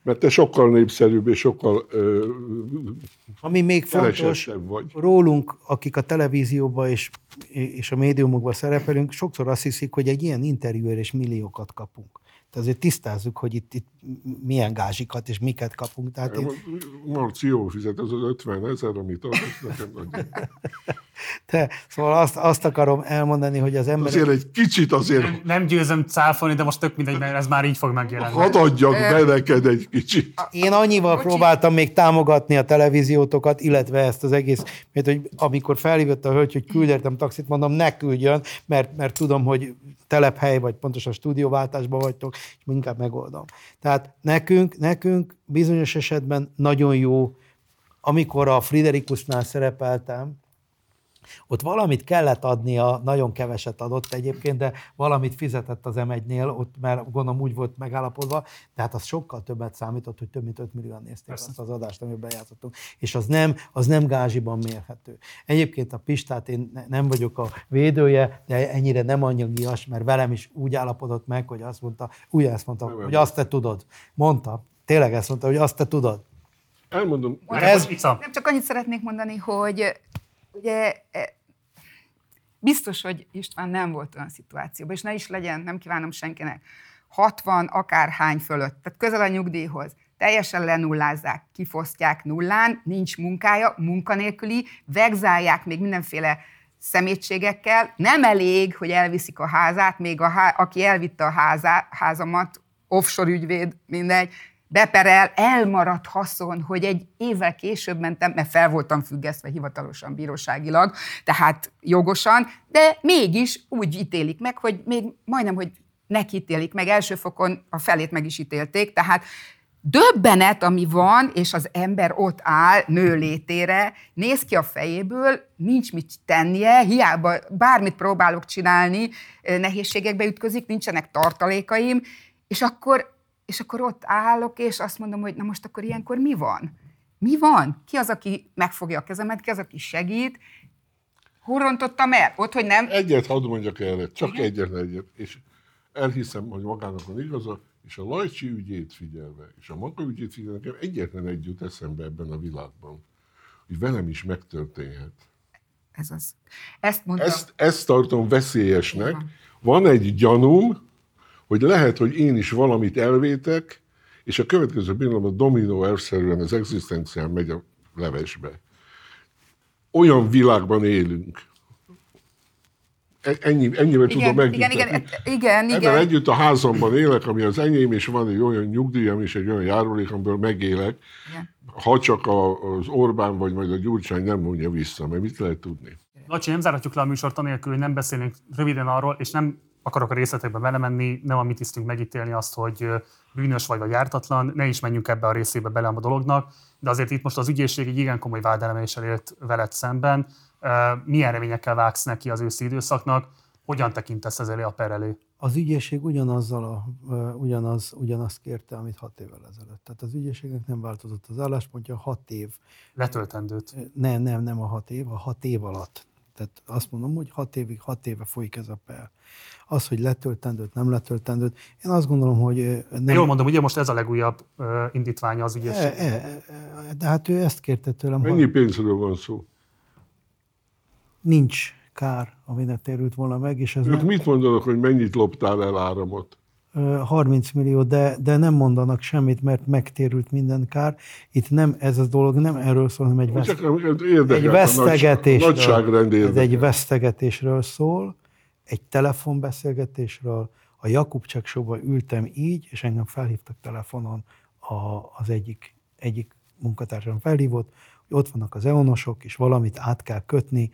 Mert te sokkal népszerűbb és sokkal ö, Ami még fontos, vagy. rólunk, akik a televízióban és, és a médiumokban szerepelünk, sokszor azt hiszik, hogy egy ilyen interjúért és milliókat kapunk. Tehát azért tisztázzuk, hogy itt, itt milyen gázsikat és miket kapunk. Tehát én, Marci jól fizet, az az 50 ezer, amit adott nekem. Nagy. te, szóval azt, azt akarom elmondani, hogy az emberek... Azért egy kicsit azért Nem győzöm cáfolni, de most tök mindegy, mert ez már így fog megjelenni. hadd adjak be neked egy kicsit. Én annyival Bocsi. próbáltam még támogatni a televíziótokat, illetve ezt az egész, mert hogy amikor felhívott a hölgy, hogy küldettem taxit, mondom, ne küldjön, mert, mert tudom, hogy telephely, vagy pontosan stúdióváltásban vagytok, inkább megoldom. Tehát nekünk, nekünk bizonyos esetben nagyon jó, amikor a Friderikusnál szerepeltem, ott valamit kellett adnia, nagyon keveset adott egyébként, de valamit fizetett az M1-nél, ott mert gondolom úgy volt megállapodva, de hát az sokkal többet számított, hogy több mint 5 millióan nézték Persze. azt az adást, amiben játszottunk. És az nem, az nem gázsiban mérhető. Egyébként a Pistát én ne- nem vagyok a védője, de ennyire nem anyagias, mert velem is úgy állapodott meg, hogy azt mondta, úgy ezt mondta, hogy azt te tudod. Mondta, tényleg ezt mondta, hogy azt te tudod. Elmondom, Ez- Nem csak annyit szeretnék mondani, hogy ugye e, biztos, hogy István nem volt olyan szituációban, és ne is legyen, nem kívánom senkinek. 60 akárhány fölött, tehát közel a nyugdíjhoz. Teljesen lenullázzák, kifosztják nullán, nincs munkája, munkanélküli, vegzálják még mindenféle szemétségekkel. Nem elég, hogy elviszik a házát, még a há- aki elvitte a házá, házamat, offshore ügyvéd, mindegy, beperel, elmaradt haszon, hogy egy évvel később mentem, mert fel voltam függesztve hivatalosan bíróságilag, tehát jogosan, de mégis úgy ítélik meg, hogy még majdnem, hogy neki ítélik meg, első fokon a felét meg is ítélték, tehát döbbenet, ami van, és az ember ott áll nő létére, néz ki a fejéből, nincs mit tennie, hiába bármit próbálok csinálni, eh, nehézségekbe ütközik, nincsenek tartalékaim, és akkor, és akkor ott állok, és azt mondom, hogy na most akkor ilyenkor mi van? Mi van? Ki az, aki megfogja a kezemet, ki az, aki segít? Hol rontottam el? Ott, hogy nem? Egyet hadd mondjak erre, csak egyetlen egyet, és elhiszem, hogy magának van igaza, és a Lajcsi ügyét figyelve, és a maga ügyét figyelve, nekem egyetlen egy jut eszembe ebben a világban, hogy velem is megtörténhet. Ez az. Ezt mondtam. Ezt, ezt tartom veszélyesnek. Van egy gyanúm, hogy lehet, hogy én is valamit elvétek, és a következő pillanatban dominó elszerűen az egzisztencián megy a levesbe. Olyan világban élünk. E- Ennyi, ennyivel tudom igen, igen, megnyugtatni. igen, igen, Ebben igen. együtt a házamban élek, ami az enyém, és van egy olyan nyugdíjam és egy olyan járulék, amiből megélek, Igen. ha csak az Orbán vagy majd a Gyurcsány nem mondja vissza, mert mit lehet tudni? Lacsi, nem zárhatjuk le a műsort anélkül, hogy nem beszélünk röviden arról, és nem akarok a részletekbe belemenni, nem a mi tisztünk megítélni azt, hogy bűnös vagy vagy jártatlan, ne is menjünk ebbe a részébe bele a dolognak, de azért itt most az ügyészség egy igen komoly vádeleméssel élt veled szemben. Milyen reményekkel vágsz neki az őszi időszaknak? Hogyan tekintesz ez elé a per elé? Az ügyészség ugyanazzal a, ugyanaz, ugyanazt kérte, amit hat évvel ezelőtt. Tehát az ügyészségnek nem változott az álláspontja, hat év. Letöltendőt. Nem, nem, nem a hat év, a hat év alatt. Tehát azt mondom, hogy hat évig, hat éve folyik ez a per. Az, hogy letöltendőt, nem letöltendőt, én azt gondolom, hogy Nem. Jól mondom, ugye most ez a legújabb ö, indítványa az E, ügyészség. e, e, de hát ő ezt kérte tőlem, Mennyi hogy pénzről van szó? nincs kár, ami ne térült volna meg, és ez Ők nem, mit mondanak, hogy mennyit loptál el áramot? Ö, 30 millió, de, de nem mondanak semmit, mert megtérült minden kár. Itt nem, ez a dolog nem erről szól, hanem egy, veszt, egy nagy- vesztegetésről. nagyságrend ez egy vesztegetésről szól, egy telefonbeszélgetésről. A Jakubcsek showban ültem így, és engem felhívtak telefonon a, az egyik, egyik munkatársam felhívott, hogy ott vannak az eonosok, és valamit át kell kötni,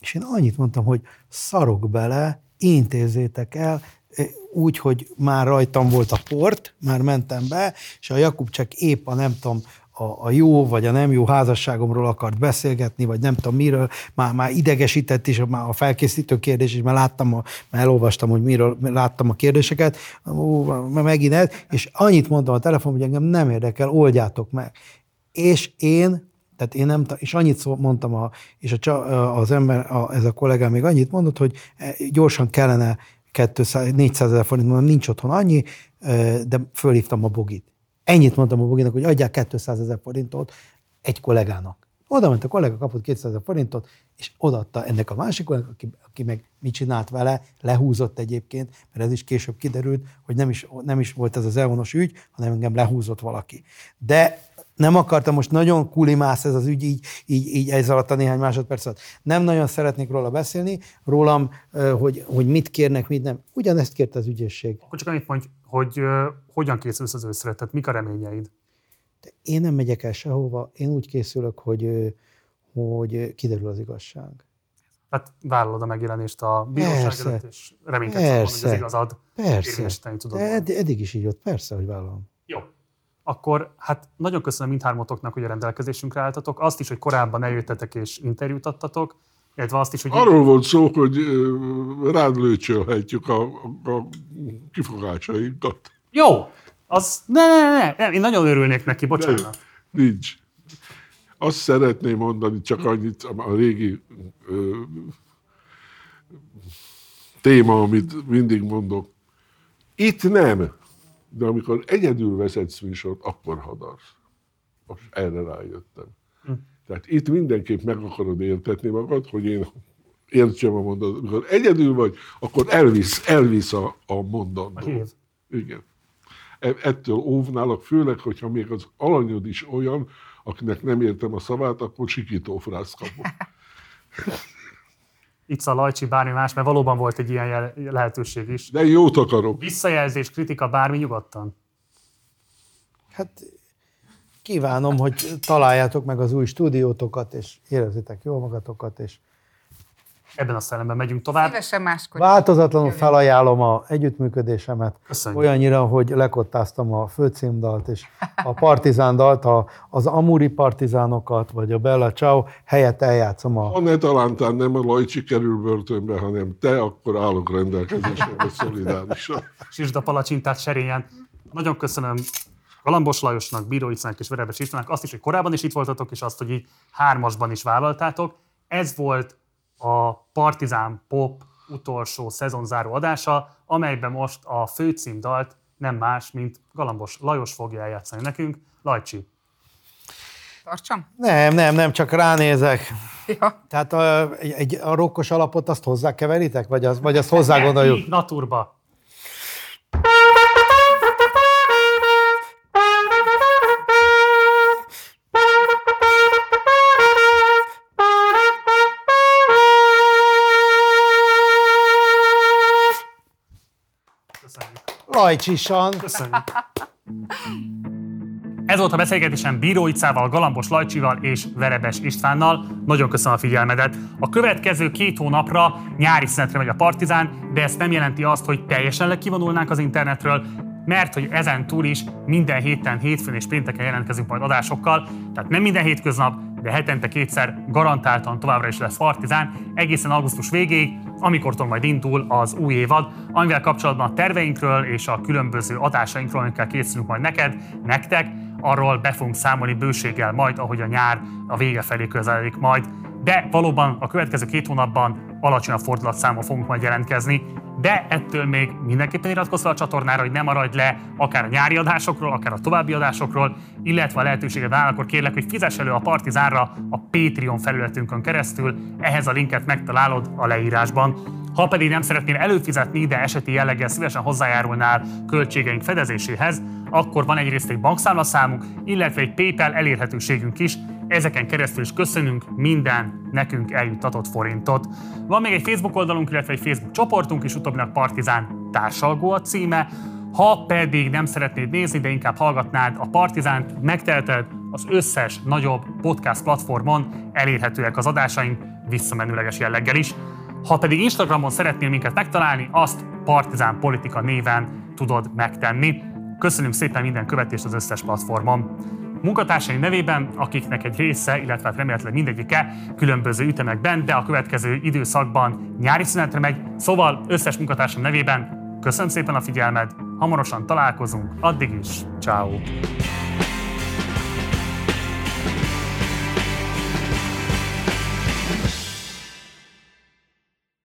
és én annyit mondtam, hogy szarok bele, intézzétek el, úgy, hogy már rajtam volt a port, már mentem be, és a Jakub csak épp a nem tudom, a, a jó vagy a nem jó házasságomról akart beszélgetni, vagy nem tudom miről, már, már idegesített is már a felkészítő kérdés, és már láttam, a, már elolvastam, hogy miről, láttam a kérdéseket, már megint ez, és annyit mondtam a telefon, hogy engem nem érdekel, oldjátok meg. És én tehát én nem, és annyit mondtam, a, és a, az ember, a, ez a kollégám még annyit mondott, hogy eh, gyorsan kellene 200, 400 ezer forint, mondom, nincs otthon annyi, de fölhívtam a Bogit. Ennyit mondtam a Boginak, hogy adják 200 ezer forintot egy kollégának. Oda ment a kollega, kapott 200 ezer forintot, és odaadta ennek a másik kollégának, aki, aki meg mit csinált vele, lehúzott egyébként, mert ez is később kiderült, hogy nem is, nem is volt ez az elvonos ügy, hanem engem lehúzott valaki. De nem akartam, most nagyon kulimász ez az ügy, így, így, így ez alatt a néhány másodperc alatt. Nem nagyon szeretnék róla beszélni, rólam, hogy, hogy mit kérnek, mit nem. Ugyanezt kérte az ügyészség. Akkor csak annyit mondj, hogy ö, hogyan készülsz az őszre, tehát mik a reményeid? De én nem megyek el sehova, én úgy készülök, hogy, hogy kiderül az igazság. Tehát vállalod a megjelenést a bíróság Persze. előtt, és reménykedsz hogy az igazad Persze. érvényesíteni tudod. Edd- eddig is így volt, persze, hogy vállalom. Jó. Akkor hát nagyon köszönöm mindhármatoknak, hogy a rendelkezésünkre álltatok. Azt is, hogy korábban eljöttetek és interjút adtatok, illetve azt is, hogy Arról volt szó, hogy rád lőcsölhetjük a, a kifogásainkat. Jó! Az, ne, ne, ne, ne, én nagyon örülnék neki, bocsánat. Nincs. Azt szeretném mondani, csak annyit a régi ö, téma, amit mindig mondok. Itt nem, de amikor egyedül vezetsz műsort, akkor hadarsz. Erre rájöttem. Tehát itt mindenképp meg akarod értetni magad, hogy én értsem a mondatot. Amikor egyedül vagy, akkor elvisz, elvisz a, a mondandó. Igen. E- Ettől óvnálak, főleg, hogyha még az alanyod is olyan, akinek nem értem a szavát, akkor sikító frász kapok. <laughs> Itt a Lajcsi, bármi más, mert valóban volt egy ilyen jel- lehetőség is. De jót akarok. Visszajelzés, kritika, bármi nyugodtan. Hát kívánom, hogy találjátok meg az új stúdiótokat, és érezzétek jól magatokat, és Ebben a szellemben megyünk tovább. Szívesen máskor. változatlanul felajánlom a együttműködésemet. Köszönjük. Olyannyira, hogy lekottáztam a főcímdalt és a partizándalt, a, az Amuri partizánokat, vagy a Bella Ciao helyett eljátszom a Ha ne talántán nem a Lajcsi kerül börtönbe, hanem te, akkor állok rendelkezésre, szolidárisan. Sisda Palacsintát serényen. Nagyon köszönöm Galambos Lajosnak, Bíróicának és Verebes Istvánnak azt is, hogy korábban is itt voltatok, és azt, hogy így hármasban is vállaltátok. Ez volt a Partizán Pop utolsó szezonzáró adása, amelyben most a főcímdalt nem más, mint Galambos Lajos fogja eljátszani nekünk. Lajcsi, Tartsam? Nem, nem, nem, csak ránézek. Ja. Tehát a, egy, a rokkos alapot azt hozzákeveritek, vagy, az, vagy azt hozzá gondoljuk? Naturba. Lajcsisan. Köszönjük. Ez volt a beszélgetésem Bíró Icával, Galambos Lajcsival és Verebes Istvánnal. Nagyon köszönöm a figyelmedet. A következő két hónapra nyári szünetre megy a Partizán, de ez nem jelenti azt, hogy teljesen kivonulnánk az internetről, mert hogy ezen túl is minden héten, hétfőn és pénteken jelentkezünk majd adásokkal, tehát nem minden hétköznap, de hetente kétszer garantáltan továbbra is lesz Partizán, egészen augusztus végéig, amikortól majd indul az új évad, amivel kapcsolatban a terveinkről és a különböző adásainkról, amikkel készülünk majd neked, nektek, arról be fogunk számolni bőséggel majd, ahogy a nyár a vége felé közeledik majd. De valóban a következő két hónapban alacsonyabb fordulatszámmal fogunk majd jelentkezni, de ettől még mindenképpen iratkozz fel a csatornára, hogy ne maradj le akár a nyári adásokról, akár a további adásokról, illetve a lehetőséged áll, akkor kérlek, hogy fizess elő a Partizánra a Patreon felületünkön keresztül, ehhez a linket megtalálod a leírásban. Ha pedig nem szeretnél előfizetni, de eseti jelleggel szívesen hozzájárulnál költségeink fedezéséhez, akkor van egyrészt egy bankszámlaszámunk, illetve egy PayPal elérhetőségünk is, ezeken keresztül is köszönünk minden nekünk eljuttatott forintot. Van még egy Facebook oldalunk, illetve egy Facebook csoportunk is, utóbbinak Partizán társalgó a címe. Ha pedig nem szeretnéd nézni, de inkább hallgatnád a Partizánt, megtelted az összes nagyobb podcast platformon elérhetőek az adásaink visszamenőleges jelleggel is. Ha pedig Instagramon szeretnél minket megtalálni, azt Partizán Politika néven tudod megtenni. Köszönünk szépen minden követést az összes platformon. Munkatársaim nevében, akiknek egy része, illetve hát remélhetőleg mindegyike különböző ütemekben, de a következő időszakban nyári szünetre megy, szóval összes munkatársam nevében köszönöm szépen a figyelmed, hamarosan találkozunk, addig is, ciao.